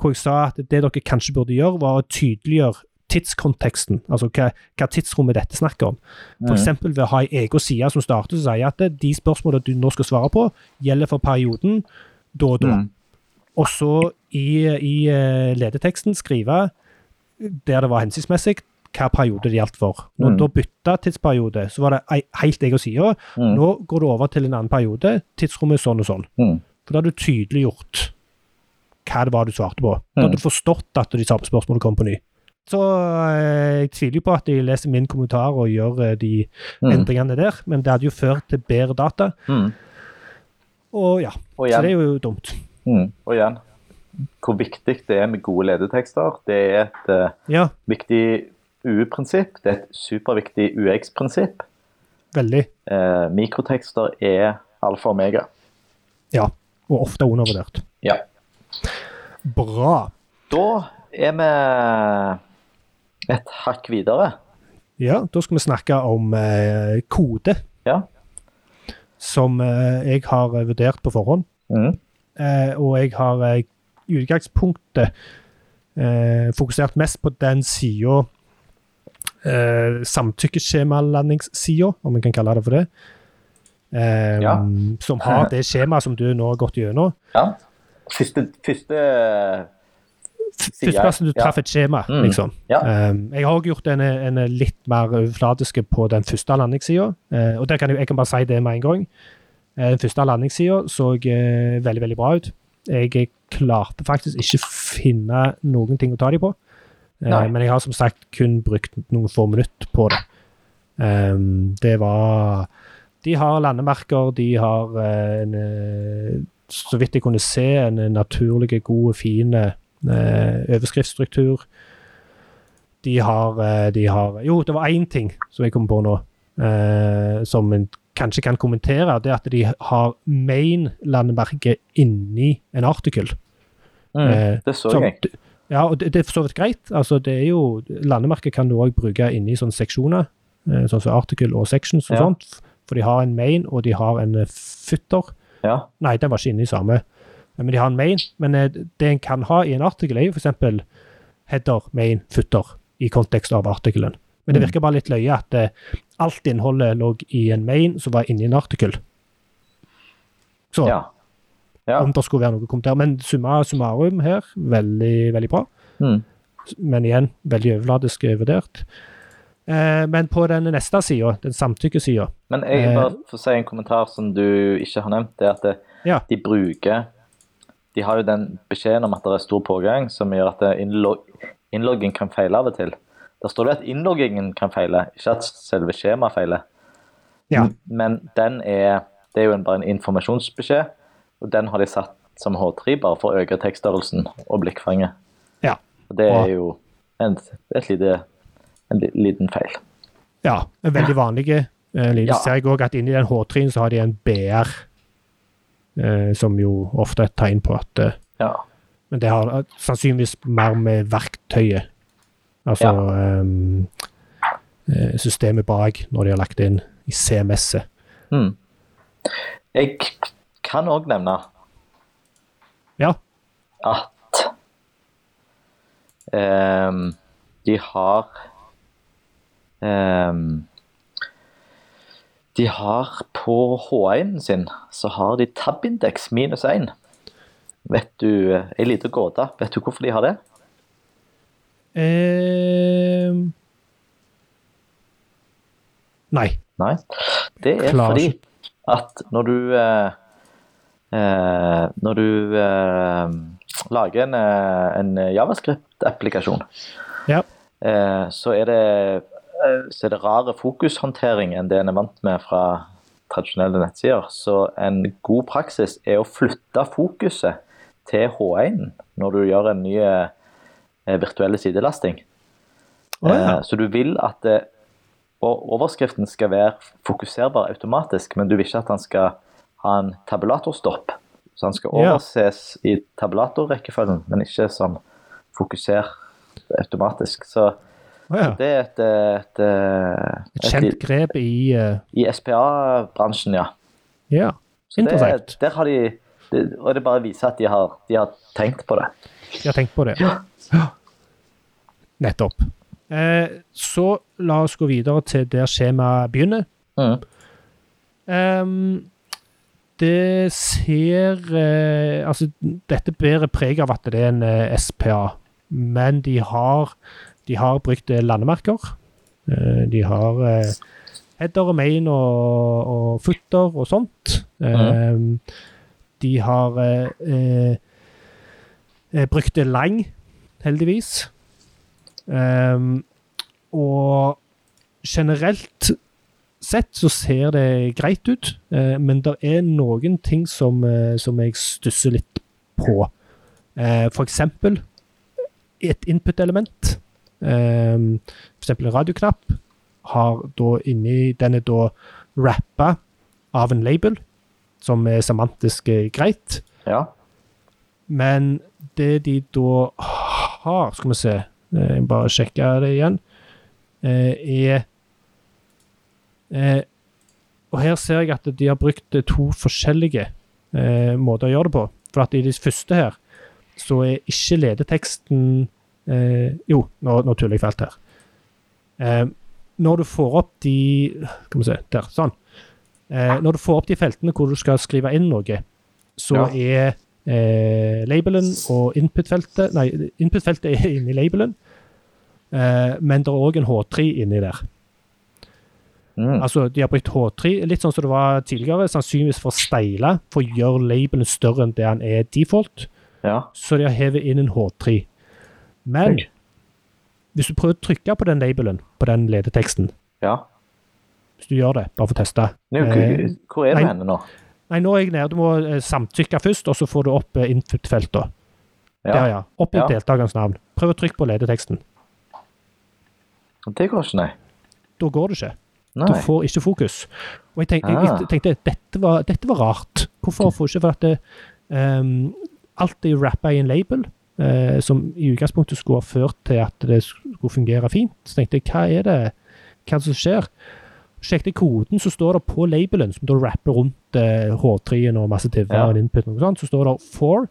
hvor jeg sa at det dere kanskje burde gjøre, var å tydeliggjøre tidskonteksten, altså hva, hva tidsrommet dette snakker om. For eksempel ved å ha ei egen side som starter som sier at de spørsmålene du nå skal svare på, gjelder for perioden da og da. Mm. Og så i, i eh, ledeteksten skrive der det var hensiktsmessig, hva periode det gjaldt for. Når Mm. da bytta tidsperiode, så var det helt helt og sida. Mm. Nå går du over til en annen periode. Tidsrommet sånn og sånn. Mm. For da har du tydeliggjort hva det var du svarte på. Da Mm. hadde du forstått at de samme spørsmålene kom på ny. Så eh, jeg tviler jo på at de leser min kommentar og gjør eh, de Mm. endringene der, men det hadde jo ført til bedre data. Mm. Og ja, Og så det er jo dumt. Mm. og igjen, hvor viktig det er med gode ledetekster. Det er et uh, Ja, viktig UE-prinsipp. Det er et superviktig UX-prinsipp. veldig. Eh, mikrotekster er alfa og omega. Ja, og ofte undervurdert. Ja. Bra. Da er vi et hakk videre. Ja, da skal vi snakke om eh, kode, Ja. som jeg har vurdert på forhånd. Mm. Eh, og jeg har eh, i utgangspunktet eh, fokusert mest på den sida eh, Samtykkeskjemalandingssida, om vi kan kalle det for det. Eh, Ja. Som har det skjemaet som du nå har gått gjennom. ja. Første, første Førsteplassen du ja. et skjema, Mm. liksom. Ja. Um, jeg har også gjort en, en litt mer overfladiske på den første landingssida. Uh, og der kan jeg, jeg kan bare si det med en gang. Uh, den første landingssida så uh, veldig, veldig bra ut. Jeg eh, klarte faktisk ikke finne noen ting å ta dem på. Nei. men jeg har som sagt kun brukt noen få minutter på det. Um, det var De har landemerker, de har eh, en eh, Så vidt jeg kunne se, en naturlig, god, fin eh, overskriftsstruktur. De har, eh, de har Jo, det var én ting som jeg kom på nå, eh, som en kanskje kan kommentere. Det er at de har main-landemerket inni en artikkel. Mm, Eh, det så som- jeg. Ja, og det, det er for så vidt greit. Altså, det er jo, landemerket kan du òg bruke inni sånne seksjoner, eh, sånn som article og sections og Ja. sånt. For de har en main, og de har en futter. footer. Ja. Nei, den var ikke inne i samme. Men de har en main. Men eh, det en kan ha i en artikkel, er jo f.eks. header, main, footer i kontekst av artikkelen. Men det Mm. virker bare litt løye at eh, alt innholdet lå i en main som var inni en artikkel. Så Ja. ja. om det skulle være noe kommentar. Men summa summarum her, veldig, veldig bra. Mm. Men igjen, veldig overfladisk vurdert. Eh, men på den neste sida, den samtykkesida Men jeg Eh, bare får si en kommentar som du ikke har nevnt. det er at det, Ja. de bruker De har jo den beskjeden om at det er stor pågang, som gjør at innloggen innlogging kan feile av og til. Der står det at innloggingen kan feile, ikke at selve skjemaet feiler. Ja. Men den er, det er jo bare en informasjonsbeskjed, og den har de satt som H3 bare for å øke tekststørrelsen og blikkfanget. Ja. Og det er jo en, et lite, en liten feil. ja, en veldig vanlig liten. lyd. Ja. Ser jeg òg at inni den H3-en så har de en BR, eh, som jo ofte er et tegn på at eh, Ja. Men det har eh, sannsynligvis mer med verktøyet, altså ja. um, systemet bak, når de har lagt inn i CMS-et. Mm. Jeg kan òg nevne Ja. at um, de har um, De har på H1-en sin så har de tab-indeks minus 1. Vet du Ei lita gåte. Vet du hvorfor de har det? Ehm, nei. Nei. Det er Klar. fordi at når du eh, eh, Når du eh, lager en, eh, en javascript-applikasjon, Ja. eh, så er det eh, så er det rare fokushåndtering enn det en er vant med fra tradisjonelle nettsider. Så en god praksis er å flytte fokuset til H1 når du gjør en ny eh, virtuelle sidelasting. Oh, ja. Eh, Så du vil at det, og overskriften skal være fokuserbar automatisk, men du vil ikke at den skal ha en tabulatorstopp. Så han skal Ja. i tabulatorrekkefølgen, men ikke som fokuser automatisk. Så oh, ja. det er et, et, Et et, kjent grep i uh... I SPA-bransjen, ja. Ja, Så det, interessant. der har de det, Og det bare viser at de har, de har tenkt på det. De har tenkt på det. Ja. Nettopp. Eh, så la oss gå videre til der skjemaet begynner. Mm. Um, det ser eh, Altså, dette bærer preg av at det er en eh, SPA, men de har, de har brukt eh, landemerker. Eh, de har eh, header og main og, og footer og sånt. Ehm, de har brukt lang, heldigvis. Ehm, og generelt sett så ser det greit ut, uh, men det er noen ting som, uh, som jeg stusser litt på. Uh, for eksempel et input-element. Um, for eksempel en radioknapp har da inni Den er da rappa av en label, som er semantisk greit. Ja. Men det de da har Skal vi se, jeg bare sjekker det igjen. eh, Er eh, Og her ser jeg at de har brukt eh, to forskjellige eh, måter å gjøre det på. For at i de første her, så er ikke ledeteksten eh, Jo, nå, nå tuller jeg fælt her. Eh, når du får opp de Skal vi se, der. Sånn. Eh, når du får opp de feltene hvor du skal skrive inn noe, så Ja. er eh, labelen og input-feltet Nei, input-feltet er inni labelen, eh, men det er òg en H3 inni der. Mm. Altså, De har brukt H3, litt sånn som det var tidligere, sannsynligvis for å steile, for å gjøre labelen større enn det han er default. Ja. Så de har hevet inn en H3. Men Oi. hvis du prøver å trykke på den labelen, på den ledeteksten, ja. hvis du gjør det, bare for å teste Nå, Eh, hvor- er du henne nå? Nei, nå er jeg nede. Du må eh, samtykke først, og så får du opp eh, input-feltet. Der, Ja. ja. Oppgitt Ja. deltakerens navn. Prøv å trykke på ledeteksten. Det går ikke, nei. Da går det ikke. Du får ikke fokus. Og jeg tenkte, jeg, Ah. jeg tenkte dette, var, dette var rart. Hvorfor får ikke For at det, um, alt er rappa i en label, uh, som i utgangspunktet skulle ha ført til at det skulle fungere fint. Så tenkte jeg, hva er det hva er det som skjer? Sjekket koden, så står det på labelen, som da rapper rundt eh, H3-en og masse TV Ja. og input, og sånt, så står det for,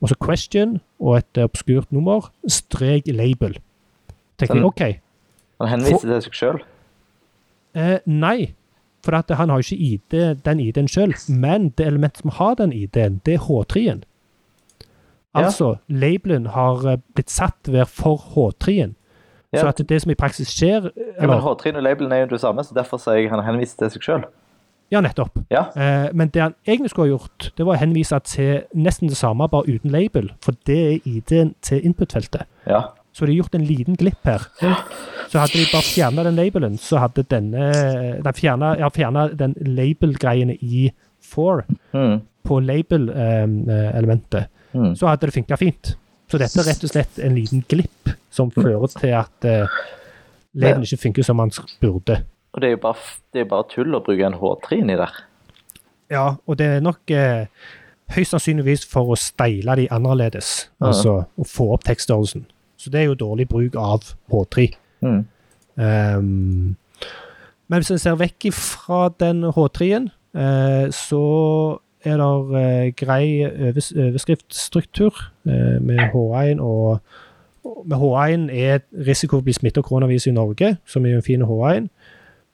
og så question og et eh, obskurt nummer, strek label. Tenker jeg. OK. Han henviser til seg sjøl. Eh, nei, for at han har jo ikke ID, den ID-en sjøl, men det elementet som har den ID-en, det er H3-en. Ja. Altså, labelen har eh, blitt satt ved for H3-en. Så at det som i praksis skjer Ja, men H3 og labelen er jo det samme, så derfor sier jeg han henviser til seg sjøl. Ja, nettopp. Ja. Eh, men det han egentlig skulle ha gjort, det var å henvise til nesten det samme, bare uten label. For det er ID-en til input-feltet. ja. Så de har gjort en liten glipp her. Så hadde de bare fjerna den labelen, så hadde denne De fjerna ja, fjernet den label-greiene i for Mm. på label-elementet, Mm. så hadde det funka fint. Så dette er rett og slett en liten glipp som fører til at uh, labelen ikke funker som man burde. Og det er jo bare, det er bare tull å bruke en H3 inni der. Ja, og det er nok uh, høyst sannsynligvis for å steile de annerledes. Ja. Altså å få opp tekststørrelsen. Så det er jo dårlig bruk av H3. Mm. Um, men hvis en ser vekk fra den H3-en, uh, så er det eh, grei overs overskriftsstruktur eh, med H1 og med H1 er risiko for å bli smittet av koronavirus i Norge, som er en fin H1.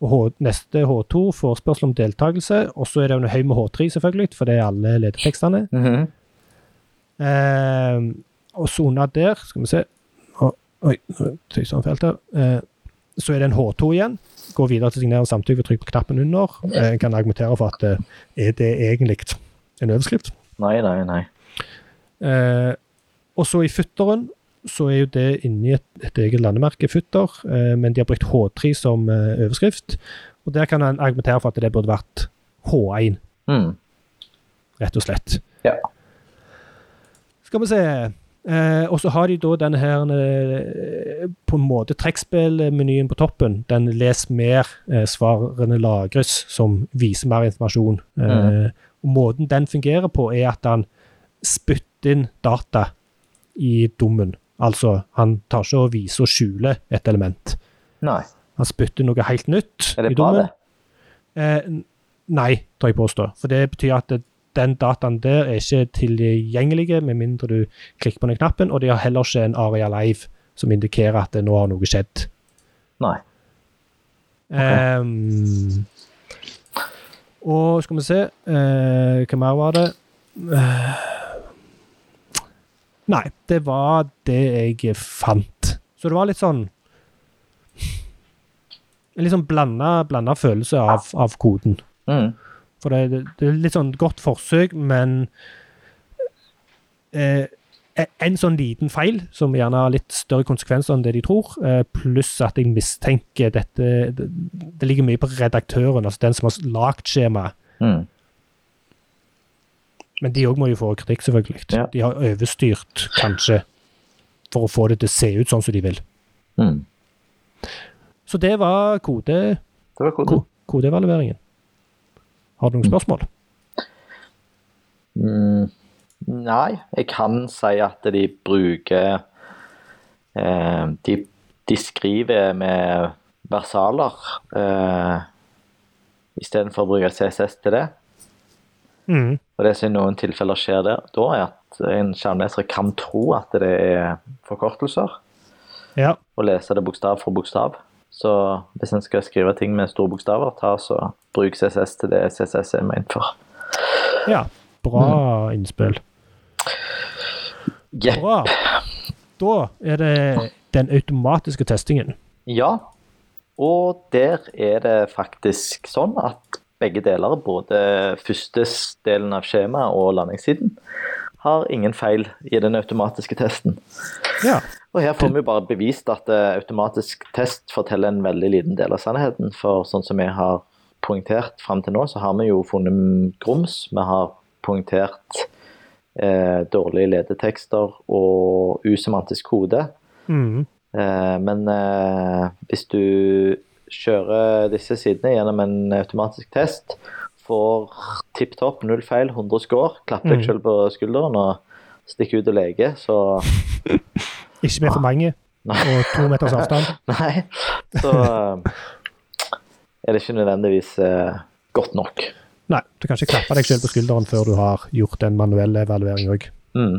Og H, neste H2 forespørsel om deltakelse, og så er det jo høy med H3, selvfølgelig, for det er alle ledetekstene. Mhm. Eh, og så under der, skal vi se Oi, nå tøyser han fælt her. Eh, så er det en H2 igjen. Går videre til signere samtykke og trykk på knappen under. En kan argumentere for at eh, er det egentlig en overskrift. Nei, nei, nei. Eh, og så i futteren så er jo det inni et, et eget landemerke, futter, eh, men de har brukt H3 som eh, overskrift. Og der kan en argumentere for at det burde vært H1, Mm. rett og slett. Ja. Skal vi se. Eh, og så har de da denne her eh, på en måte trekkspillmenyen på toppen. Den les mer, eh, svarene lagres, som viser mer informasjon. Eh, og måten den fungerer på, er at han spytter inn data i dommen. Altså, han tar ikke og viser og skjuler et element. Nei. Han spytter noe helt nytt Er det i bra, dommen. det? Eh, nei, tar jeg påstå. For det betyr at det, den dataen der er ikke tilgjengelige med mindre du klikker på den knappen, og de har heller ikke en Aria Live som indikerer at det nå har noe skjedd. Nei. Ehm, og skal vi se uh, Hva mer var det? Uh, nei, det var det jeg fant. Så det var litt sånn En litt sånn blanda følelse av, av koden. Mm. For det, det, er litt sånn godt forsøk, men eh, en sånn liten feil, som gjerne har litt større konsekvenser enn det de tror, eh, pluss at jeg mistenker dette det, det ligger mye på redaktøren, altså den som har lagd skjemaet. Mm. Men de òg må jo få kritikk, selvfølgelig. Ja. De har overstyrt, kanskje, for å få det til å se ut sånn som de vil. Mm. Så det var kode, Det var kode. ko, kodeevalueringen. Har du noen spørsmål? Mm. Nei, jeg kan si at de bruker eh, de, de skriver med versaler eh, istedenfor å bruke CSS til det. Mm. Og det som i noen tilfeller skjer der, da er at en skjermleser kan tro at det er forkortelser, Ja. og lese det bokstav for bokstav. Så hvis en skal skrive ting med store bokstaver, ta så bruk CSS til det CSS er ment for. ja. Bra innspill. Yep. Bra. Da er det den automatiske testingen. Ja, og der er det faktisk sånn at begge deler, både første delen av skjemaet og landingssiden, har ingen feil i den automatiske testen. Ja. Og her får vi bare bevist at eh, automatisk test forteller en veldig liten del av sannheten. For sånn som vi har poengtert fram til nå, så har vi jo funnet grums. Vi har poengtert eh, dårlige ledetekster og usemantisk kode. Mm. Eh, men eh, hvis du kjører disse sidene gjennom en automatisk test, får tipp topp, null feil, 100 score, klapper deg Mm. selv på skulderen og stikker ut og leker, så [laughs] Ikke med for mange, og to meters [laughs] avstand. Nei. Så eh, er det ikke nødvendigvis eh, godt nok. Nei, du kan ikke klappe deg selv på skulderen før du har gjort en manuell evaluering òg. Mm.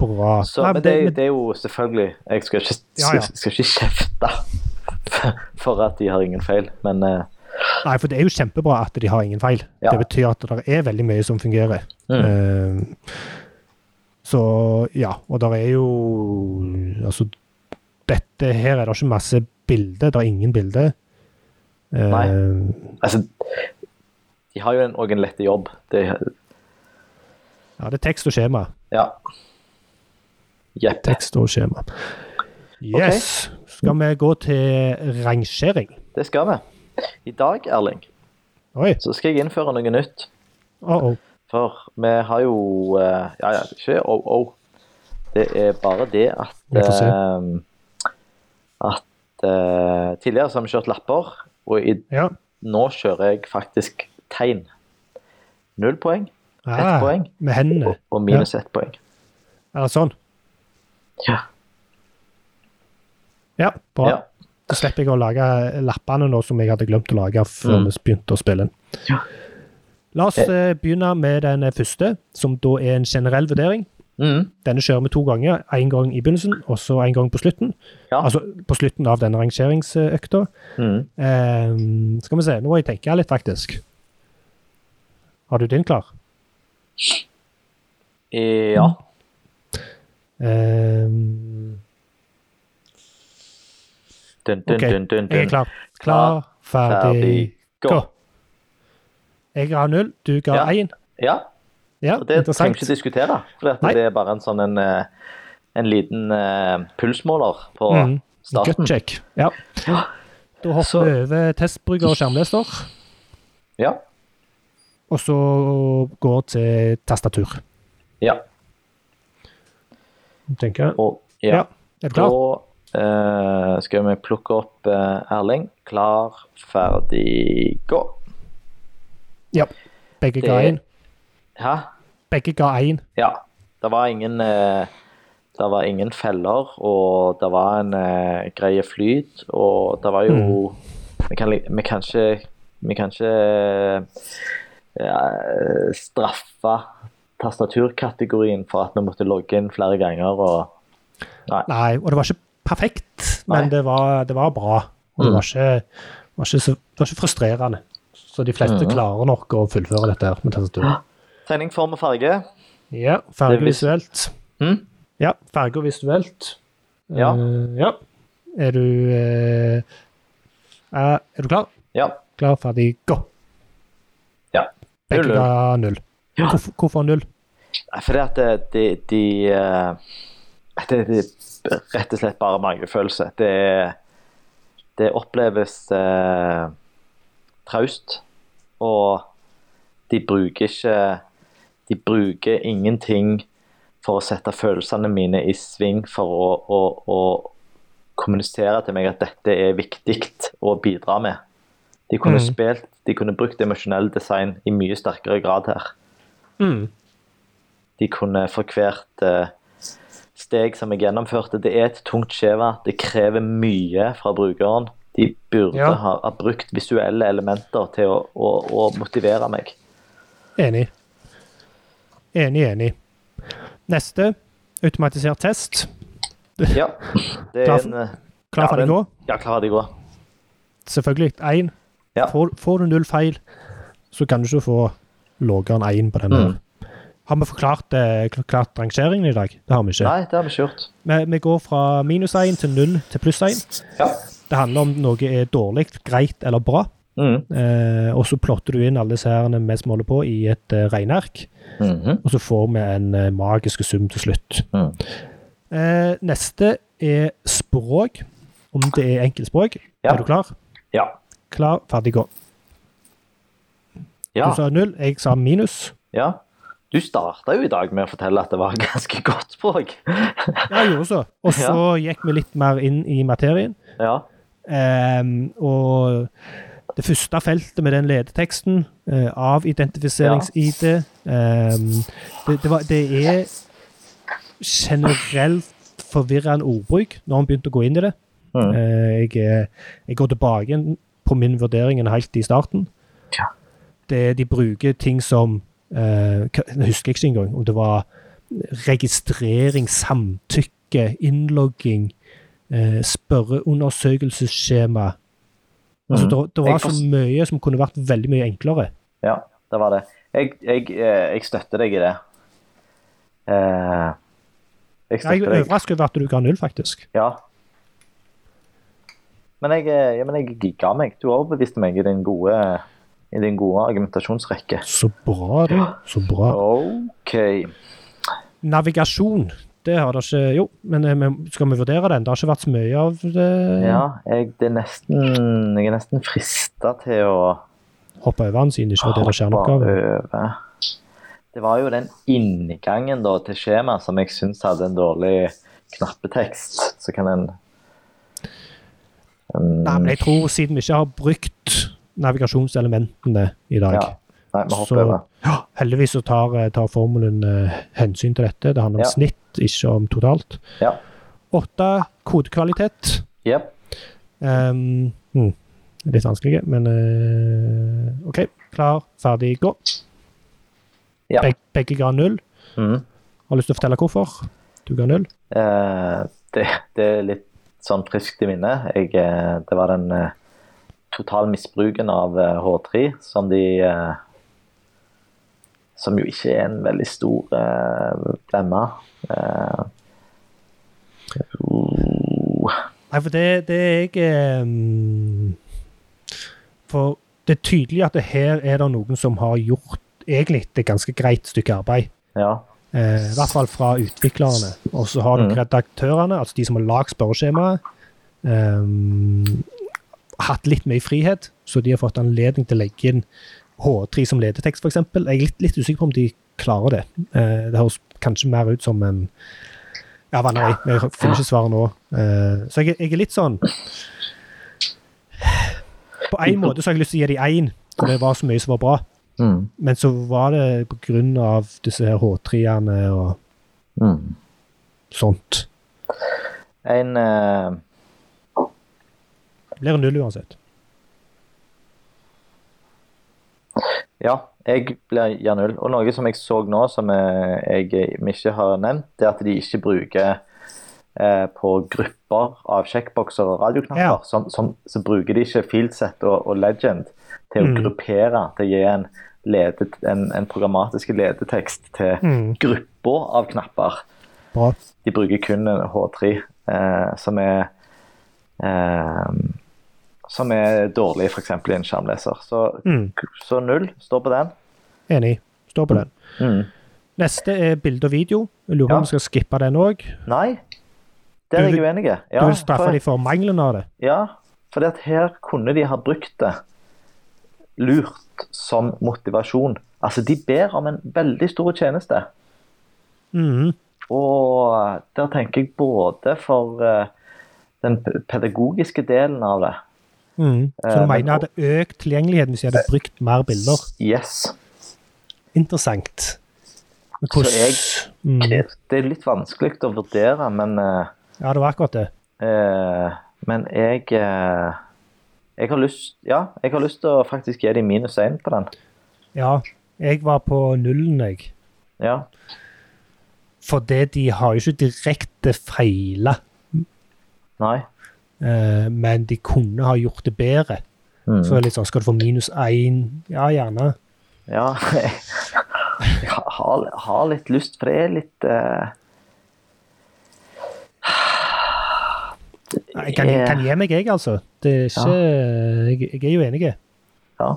Bra. Så, Nei, men det, det er jo selvfølgelig Jeg skal ikke, Ja, ja. [laughs] skal ikke kjefte [laughs] for at de har ingen feil, men eh, Nei, for det er jo kjempebra at de har ingen feil. Ja. Det betyr at det er veldig mye som fungerer. Mm. Eh, så ja, og der er jo Altså, dette her er det ikke masse bilder. Det er ingen bilder. Nei. Nei. altså De har jo en, også en lett jobb. Det, Ja, det er tekst og skjema. ja. Jepp. Tekst og skjema. Yes. Skal vi gå til rangering? Det skal vi. I dag, Erling, Oi. så skal jeg innføre noe nytt. Uh oh. For vi har jo eh, Ja, ja, ikke oh-oh. Det er bare det at eh, At uh, tidligere så har vi kjørt lapper, og i, Ja. nå kjører jeg faktisk tegn. Null poeng Ett Ah, poeng. Med hendene. og, og minus ett poeng. Er det sånn? Ja. Ja, bra. ja. Da slipper jeg å lage lappene nå som jeg hadde glemt å lage før Mm. vi begynte å spille. Ja. La oss eh, begynne med den første, som da er en generell vurdering. Mm. Denne kjører vi to ganger. En gang i begynnelsen, og så en gang på slutten. Ja. Altså på slutten av denne rangeringsøkta. Mm. Eh, skal vi se, nå må jeg tenke litt, faktisk. Har du din klar? Ja. Um, Dun, dun, OK, dun, dun, jeg er dun. klar. Klar, ferdig, ferdig, gå. Jeg ga null, du ga én. Ja, Ja, og det trenger vi ikke diskutere. For det er bare en sånn en, eh, en liten uh, pulsmåler på Mm. starten. Gutcheck. Ja. Da hopper Så- vi over testbruker og skjermleser, Ja. og så går til tastatur. ja. Tenker jeg. Og Ja. ja. Er du klar? Da eh, skal vi plukke opp eh, Erling. Klar, ferdig, gå. Ja. Begge ga én. Hæ? Begge ga én. Ja. Det var ingen eh, Det var ingen feller, og det var en eh, greie flyt, og det var jo vi, kan, vi kan ikke Vi kan ikke eh, straffe tastaturkategorien for at vi måtte logge inn flere ganger og Nei, og det var ikke perfekt, men det var, det var bra. Og det Mm. var ikke, var ikke, så, det var ikke frustrerende. Så de fleste mm. klarer nok å fullføre dette her med tastaturet. Tegning, form og farge. Ja, farge og visuelt. Mm? Ja, farge og visuelt. Ja. Uh, ja. Er du uh, er, du klar? Ja. Klar, ferdig, gå. Ja. Begge Null, null. ga null. Ja. Hvorfor, hvorfor null? Fordi at det- de, de eh, det, [laughs] det er rett og slett bare magefølelse. Det, det oppleves eh, traust, og de bruker ikke De bruker ingenting for å sette følelsene mine i sving for å, å, å kommunisere til meg at dette er viktig å bidra med. De kunne Mm. spilt, de kunne brukt emosjonell design i mye sterkere grad her Mm. de kunne for hvert uh, steg som jeg gjennomførte. Det er et tungt skjema. Det krever mye fra brukeren. De burde Ja. ha, ha brukt visuelle elementer til å, å, å motivere meg. Enig. Enig, enig. Neste, automatisert test. Ja. Det er for- en eh, Klar, Ja, ferdig, gå. Ja, klar de gå. Selvfølgelig én. Ja. Får, får du null feil, så kan du ikke få lavere enn én på denne. Mm. Har vi forklart, eh, forklart rangeringen i dag? Det har vi ikke. Nei, det har vi ikke gjort. Vi, vi går fra minus 1 til 0 til pluss 1. Ja. Det handler om noe er dårlig, greit eller bra. Mm. Eh, og så plotter du inn alle seerne herene vi holder på, i et uh, regneark. Mhm. Og så får vi en uh, magisk sum til slutt. Mm. Eh, neste er språk. Om det er enkeltspråk. Ja. Er du klar? Ja. Klar, ferdig, gå. Ja. Du sa null, jeg sa minus. ja. Du starta jo i dag med å fortelle at det var [laughs] ganske godt språk. Ja, jeg gjorde så. Og [laughs] så gikk vi litt mer inn i materien. ja. Ehm, og det første feltet med den ledeteksten, eh, avidentifiserings-ID ehm, det, det, var, det er generelt forvirrende ordbruk når man begynte å gå inn i det. Mm. Eh, jeg, jeg går tilbake på min vurdering helt i starten. Ja. Det, de bruker ting som eh, Jeg husker ikke engang om det var registrering, samtykke, innlogging, eh, spørreundersøkelsesskjema. Altså, Mhm. det, det var så mye som kunne vært veldig mye enklere. Ja, det var det. Jeg, jeg, eh, jeg støtter deg i det. Eh, jeg Jeg er overrasket over at du ga null, faktisk. Ja. Men jeg, eh, ja, men jeg ga meg. Du overbeviste meg i din gode, i din gode argumentasjonsrekke. Så bra, du. Så bra. OK. Navigasjon, det har det ikke Jo, men eh, skal vi vurdere den? Det har ikke vært så mye av det. Ja, jeg, det er nesten, jeg er nesten frista til å Hoppe over den siden det ikke var del av kjerneoppgaven. Det var jo den inngangen da, til skjemaet som jeg syns hadde en dårlig knappetekst. Så kan en um, Nei, men jeg tror siden vi ikke har brukt navigasjonselementene i dag, Ja, nei, vi hopper over. ja, heldigvis så tar, eh, tar formelen eh, hensyn til dette. Det handler om Ja. snitt, ikke om totalt. Ja. Åtte kodekvalitet. Yep. Um, hmm, litt vanskelig, men uh, OK. Klar, ferdig, gå. Ja. Beg, begge ga null. Mm. Har lyst til å fortelle hvorfor du ga null? Eh, det, det er litt sånn friskt i minnet. Jeg, eh, det var den eh, totale misbruken av eh, H3 som de eh, Som jo ikke er en veldig stor eh, blemme. Eh, uh, Nei, for det, det er jeg um, For det er tydelig at det her er det noen som har gjort egentlig et ganske greit stykke arbeid. ja. Eh, I hvert fall fra utviklerne. Og så har dere Mhm. redaktørene, altså de som har lagd spørreskjemaet, Um, hatt litt mye frihet, så de har fått anledning til å legge inn H3 som ledetekst, f.eks. Jeg er litt, litt usikker på om de klarer det. Eh, det høres kanskje mer ut som en ja, vanneri. Jeg finner ikke svaret nå. Eh, så jeg, jeg er litt sånn På en måte så har jeg lyst til å gi dem én, for det var så mye som var bra. Mm. Men så var det på grunn av disse her H3-ene og Mm. sånt. En uh... Blir null uansett. Ja, jeg blir gjerne null. Og noe som jeg så nå, som jeg, jeg, ikke har nevnt, det er at de ikke bruker eh, på grupper av sjekkbokser og radioknapper. Ja. Som, som, så bruker de ikke fieldset og, og legend til å Mm. gruppere, til å gi en, ledet, en, en programmatisk ledetekst til Mm. grupper av knapper. Bra. De bruker kun H3, eh, som er eh, som er dårlig f.eks. i en skjermleser. Så, Mm. så null står på den. Enig. Står på den. Mm. Neste er bilde og video. Jeg lurer på Ja. om vi skal skippe den òg. Nei, der er jeg uenig. Ja, du vil straffe for, dem for mangelen av det. ja, for her kunne de ha brukt det lurt som motivasjon. Altså, de ber om en veldig stor tjeneste. Mm. Og der tenker jeg både for eh, den pedagogiske delen av det. Så Eh, du men- mener det økt tilgjengeligheten hvis de hadde brukt mer bilder? Yes. Interessant. Men Så jeg, Mhm. Det er litt vanskelig å vurdere, men eh, Ja, det var akkurat det. Eh, men jeg Jeg har lyst Ja, jeg har lyst til å faktisk gi dem minus én på den. Ja, jeg var på nullen, jeg. Ja. Fordi de har jo ikke direkte feila, Nei. Eh, men de kunne ha gjort det bedre. Mm. Så er det litt sånn, skal du få minus én? Ja, gjerne. Ja. [laughs] Jeg har, har litt lyst, for det er litt eh, Jeg kan, er- kan gi meg, jeg, altså. Det er ikke jeg, jeg er jo enig. Ja,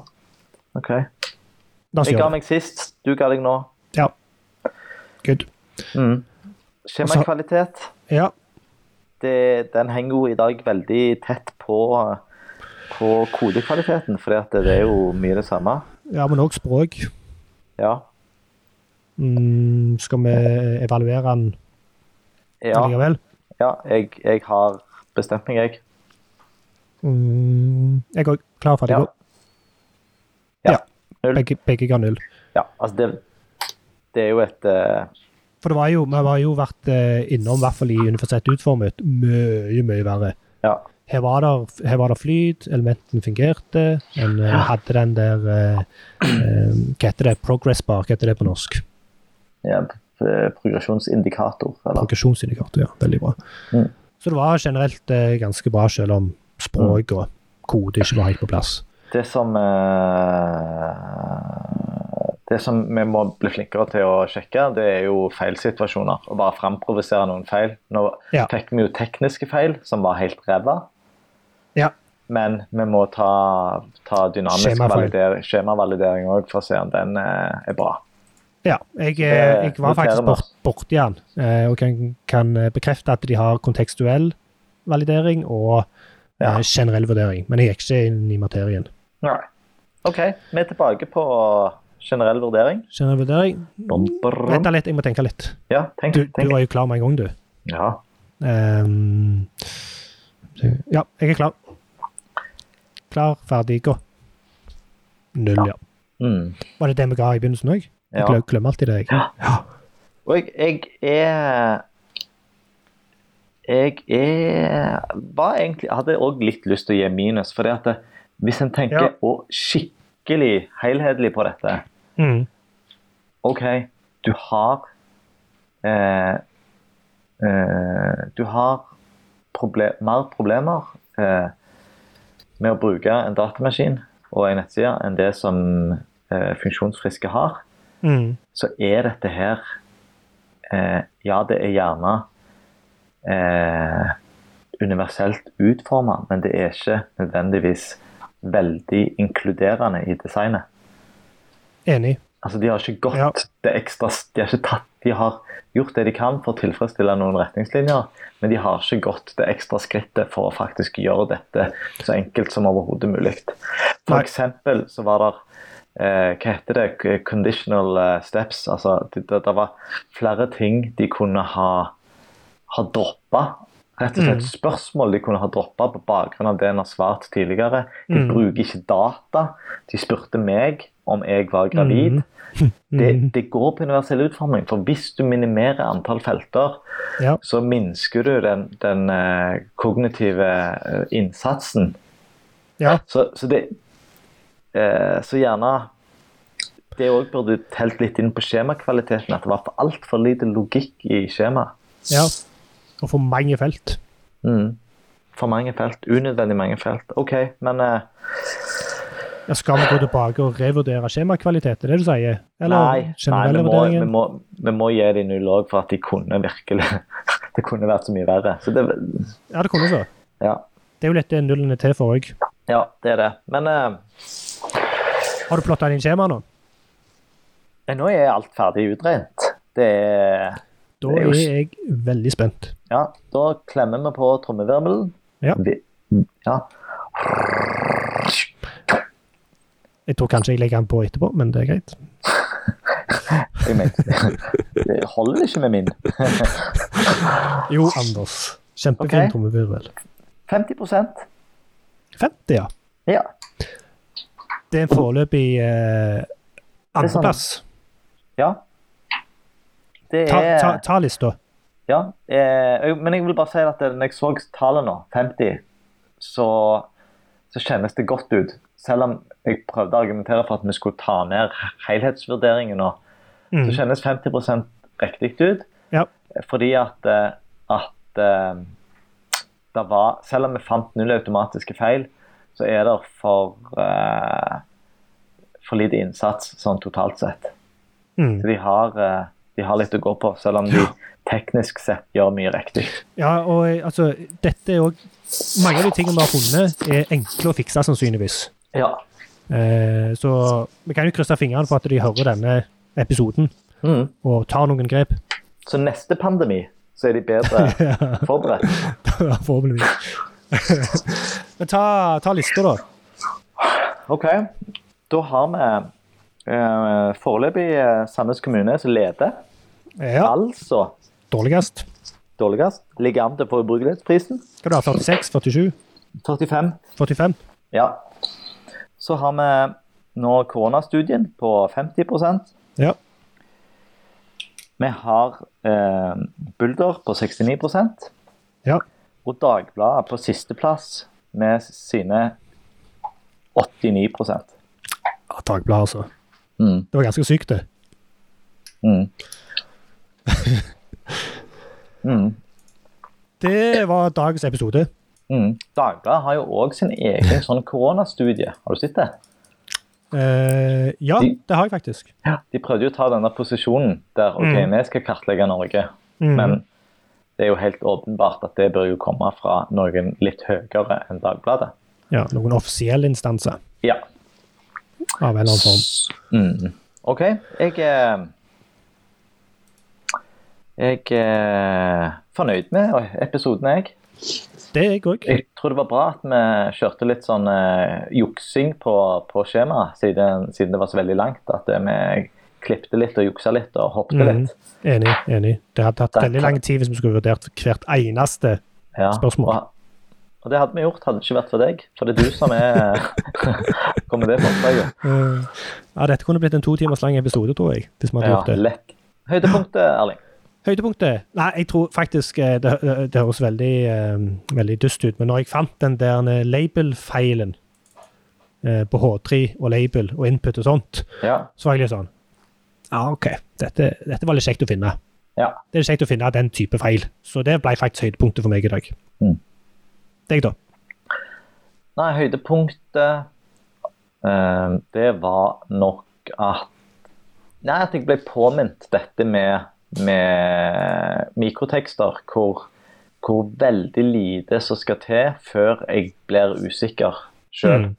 OK. Jeg ga meg sist, du ga deg nå. Ja. Good. Mm. Skjemakvalitet, Ja. Det, den henger jo i dag veldig tett på, på kodekvaliteten, for det er jo mye det samme. ja, men òg språk. Ja. Mm, skal vi evaluere den Ja, likevel? ja jeg, jeg har bestemt meg, jeg. Mm, jeg er klar for det. Ja. Ja. Ja. Begge, begge ga null. Ja, altså det, det er jo et eh, For det var jo, vi har jo vært eh, innom, i hvert fall i Universitetet utformet, mye, mye verre. Ja. Her var det, her var det flyt, elementene fungerte. En ja. hadde den der eh, eh, Hva heter det? Progress bar, hva heter det på norsk? ja, progresjonsindikator. Eller? Progresjonsindikator, ja. Veldig bra. Mm. Så det var generelt eh, ganske bra, selv om språk og kode ikke var helt på plass. Det som eh, Det som vi må bli flinkere til å sjekke, det er jo feilsituasjoner. Og bare framprovosere noen feil. Nå Ja. fikk vi jo tekniske feil som var helt ræva. Ja. Men vi må ta, ta dynamisk skjemavalidering òg for å se om den eh, er bra. Ja, jeg, eh, jeg var faktisk bort, borti den, eh, og kan, kan bekrefte at de har kontekstuell validering og Ja. generell vurdering, men jeg gikk ikke inn i materien. Nei. OK, vi er tilbake på generell vurdering. Generell vurdering Vent litt, jeg må tenke litt. Ja, tenk. Du, du var jo klar med en gang, du. Ja. Um, ja, jeg er klar. Klar, ferdig, gå. Null, ja. Mm. Var det det vi ga i begynnelsen òg? Jeg Ja. glem- glemmer alltid det. jeg. Ja. Og jeg, jeg er Jeg er var egentlig, hadde òg litt lyst til å gi minus. For at hvis en tenker Ja. å skikkelig helhetlig på dette Mm. OK, du har eh, eh, Du har proble mer problemer eh, med å bruke en datamaskin og en nettside enn det som eh, funksjonsfriske har Mm. så er dette her eh, Ja, det er gjerne eh, universelt utforma, men det er ikke nødvendigvis veldig inkluderende i designet. Enig. Altså, De har ikke gått Ja. det ekstra De har ikke tatt De har gjort det de kan for å tilfredsstille noen retningslinjer, men de har ikke gått det ekstra skrittet for å faktisk gjøre dette så enkelt som overhodet mulig. For eksempel så var det eh, Hva heter det? Conditional eh, steps. Altså, det, det, det var flere ting de kunne ha, ha droppa. Rett og slett Mm. spørsmål de kunne ha droppa på bakgrunn av det en har svart tidligere. De Mm. bruker ikke data. De spurte meg om jeg var gravid. Det, Mm. det går på universell utforming. For hvis du minimerer antall felter, Ja. så minsker du den, den eh, kognitive eh, innsatsen. ja. Så, så det eh, Så gjerne Det òg burde telt litt inn på skjemakvaliteten. At det var for altfor lite logikk i skjemaet. ja. Og for mange felt. Mm. For mange felt. Unødvendig mange felt. OK, men uh... Ja, skal vi gå tilbake og revurdere skjemakvalitet, er det du sier? Eller Nei, nei vi, må, vi, må, vi må gi dem null òg, for at de kunne virkelig [laughs] Det kunne vært så mye verre. Så det, Ja, det kunne så. ja. Det er jo litt det nullene er til for òg. ja, det er det. Men uh... Har du plotta inn skjema nå? nå er alt ferdig utregnet. Det er Da er jo er jeg veldig spent. Ja, da klemmer vi på trommevirvelen. Ja. Ja. Jeg tror kanskje jeg legger den på etterpå, men det er greit. [laughs] Jeg mente det holder ikke med min. [laughs] Jo, Anders. Kjempefin okay. trommevirvel. 50% 50, ja. Ja. Det er en foreløpig eh, andreplass. er sånn- ja. Det er ta, ta lista. Ja. Eh, men jeg vil bare si at når jeg så tallet nå, 50, så, så kjennes det godt ut. Selv om jeg prøvde å argumentere for at vi skulle ta ned helhetsvurderingen nå, Mm. så kjennes 50% riktig ut. Ja. Fordi at, eh, at eh, det var Selv om vi fant null automatiske feil, så er det for, uh, for lite innsats sånn totalt sett. Mm. Så de har, eh, de har litt å gå på, selv om de teknisk sett gjør mye riktig. Ja, og eh, altså, dette er òg Mange av de tingene vi har funnet, er enkle å fikse, sannsynligvis. Ja. Eh, så vi kan jo krysse fingrene for at de hører denne episoden Mm. og tar noen grep. Så neste pandemi så er de bedre [laughs] forberedt. [laughs] ja, Forhåpentligvis. [laughs] Men ta, ta lista, da. OK. Da har vi eh, foreløpig eh, Sandnes kommune som leder. Ja, Altså dårligst. dårligst. Ligger an til å få ubrukelighetsprisen. Skal du ha 46, 47, 45. 45? Ja. Så har vi nå koronastudien på 50% Ja. Vi har eh, Bulder på 69% ja. og Dagbladet på sisteplass med sine 89 ja Dagbladet, altså. mm. Det var ganske sykt, det. Mm. [laughs] mm. Det var dagens episode. Mm. Dagbladet har jo òg sin egen [laughs] sånn koronastudie. Har du sett det? Eh, ja, De- det har jeg faktisk. De prøvde jo å ta denne posisjonen der ok, Mm. vi skal kartlegge Norge. Mm. Men det er jo helt åpenbart at det bør jo komme fra noen litt høyere enn Dagbladet. Ja, noen offisielle instanser Ja. av en eller annen form. Mm. OK. Jeg er Jeg er fornøyd med episoden, jeg. Det er jeg òg. Jeg tror det var bra at vi kjørte litt sånn uh, juksing på, på skjemaet, siden, siden det var så veldig langt. At eh, vi klippte litt og juksa litt og hoppet mm, litt. Enig. enig. Det hadde tatt veldig lang tid hvis vi skulle vurdert hvert eneste Ja, Spørsmål? Og, og det hadde vi gjort, hadde det ikke vært for deg. For det er du som er [laughs] kom med det forslaget. Eh, Ja, dette kunne blitt en to timers lang episode, tror jeg. hvis vi hadde Ja, gjort det. lett. Høydepunktet, Erling? Høydepunktet? Nei, jeg tror faktisk eh, det, det høres veldig, eh, veldig dust ut, men når jeg fant den der eh, label-feilen eh, på H3 og label og input og sånt, Ja. så var jeg litt sånn Ja, OK, dette, dette var litt kjekt å finne. ja. Det er kjekt å finne den type feil. Så det ble faktisk høydepunktet for meg i dag. Mm. Deg, da? Nei, høydepunktet Uh, Det var nok at Nei, at jeg ble påminnet dette med, med mikrotekster, hvor, hvor veldig lite som skal til før jeg blir usikker sjøl. Mm.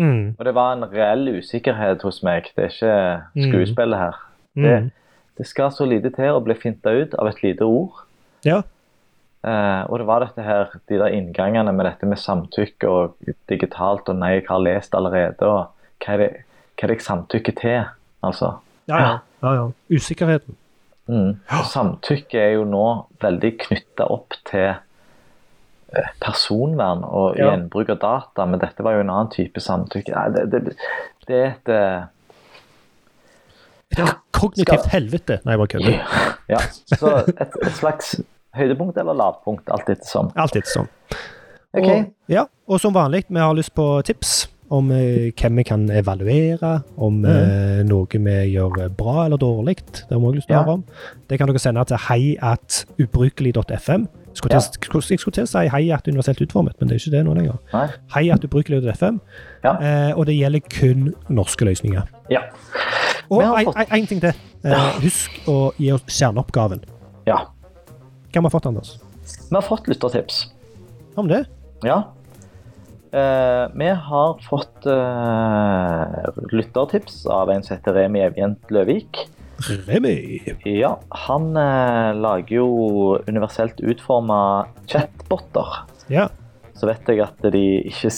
Mm. Og det var en reell usikkerhet hos meg. Det er ikke skuespillet her. Det, Mm. det skal så lite til å bli finta ut av et lite ord. Ja. Uh, og det var dette her, de der inngangene med dette med samtykke og digitalt og nei, jeg har lest allerede, og hva er det, hva er det jeg samtykker til? Altså. Ja, ja. ja, ja. Usikkerheten. Mm. Samtykke er jo nå veldig knytta opp til eh, personvern og Ja. gjenbruk av data, men dette var jo en annen type samtykke. Nei, det, det, det er et ja, kognitivt Skal- helvete. Nei, jeg bare kødder. Ja, så et, et slags høydepunkt eller lavpunkt, alt ettersom. Alt etter sånn. Ok, Og, ja, og som vanlig, vi har lyst på tips om eh, hvem vi kan evaluere, om mm. noe vi gjør bra eller dårlig. Det har vi lyst til å høre om. Det kan dere sende til heiatubrukelig.fm. Ja. jeg skulle til å si hei at universelt utformet, men det er ikke det nå lenger. Nei. Hei at ubrukelig.fm. Ja. Eh, og det gjelder kun norske løsninger. Ja. Og én ting til. Eh, husk å gi oss kjerneoppgaven. ja. Hva har vi fått, Anders? Vi har fått lyttertips. Om det? Ja. Eh, vi har fått eh, lyttertips av en som heter Remi Evjent Løvik. Remi. Ja, han eh, lager jo universelt utforma chatboter. Ja. Så vet jeg at de ikke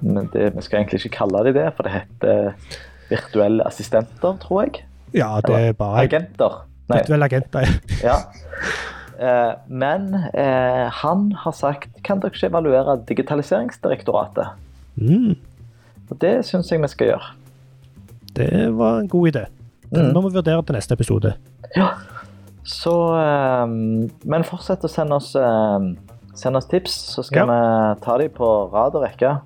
men det, Vi skal egentlig ikke kalle de det, for det heter virtuelle assistenter, tror jeg. ja, det er bare Agenter. Nei, virtuelle agenter. ja. [laughs] Eh, men eh, han har sagt kan dere ikke evaluere Digitaliseringsdirektoratet? Mm. Og det syns jeg vi skal gjøre. Det var en god idé. Den Mm. må vi vurdere til neste episode. Ja. Så eh, Men fortsett å sende oss, eh, sende oss tips, så skal vi ta dem på rad og rekke.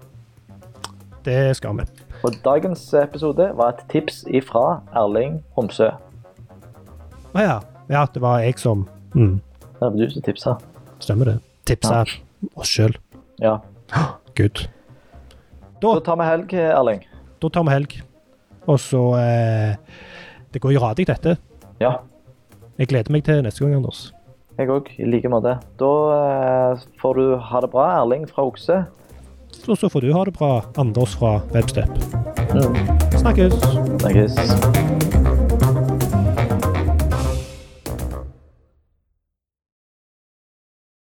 Det skal vi. Og dagens episode var et tips ifra Erling Homsø. Å ja. ja, det var jeg som mm, Det var du som tipsa. Stemmer det. Tipsa oss sjøl. Ja. [gasps] Good. Da tar vi helg, Erling. Da tar vi helg. Og så eh, Det går jo radig, dette. Ja, Jeg gleder meg til neste gang, Anders. jeg òg, i like måte. Da eh, får du ha det bra, Erling fra Okse. Og så får du ha det bra, Anders fra Webstep. Mm. Snakkes! Snakkes.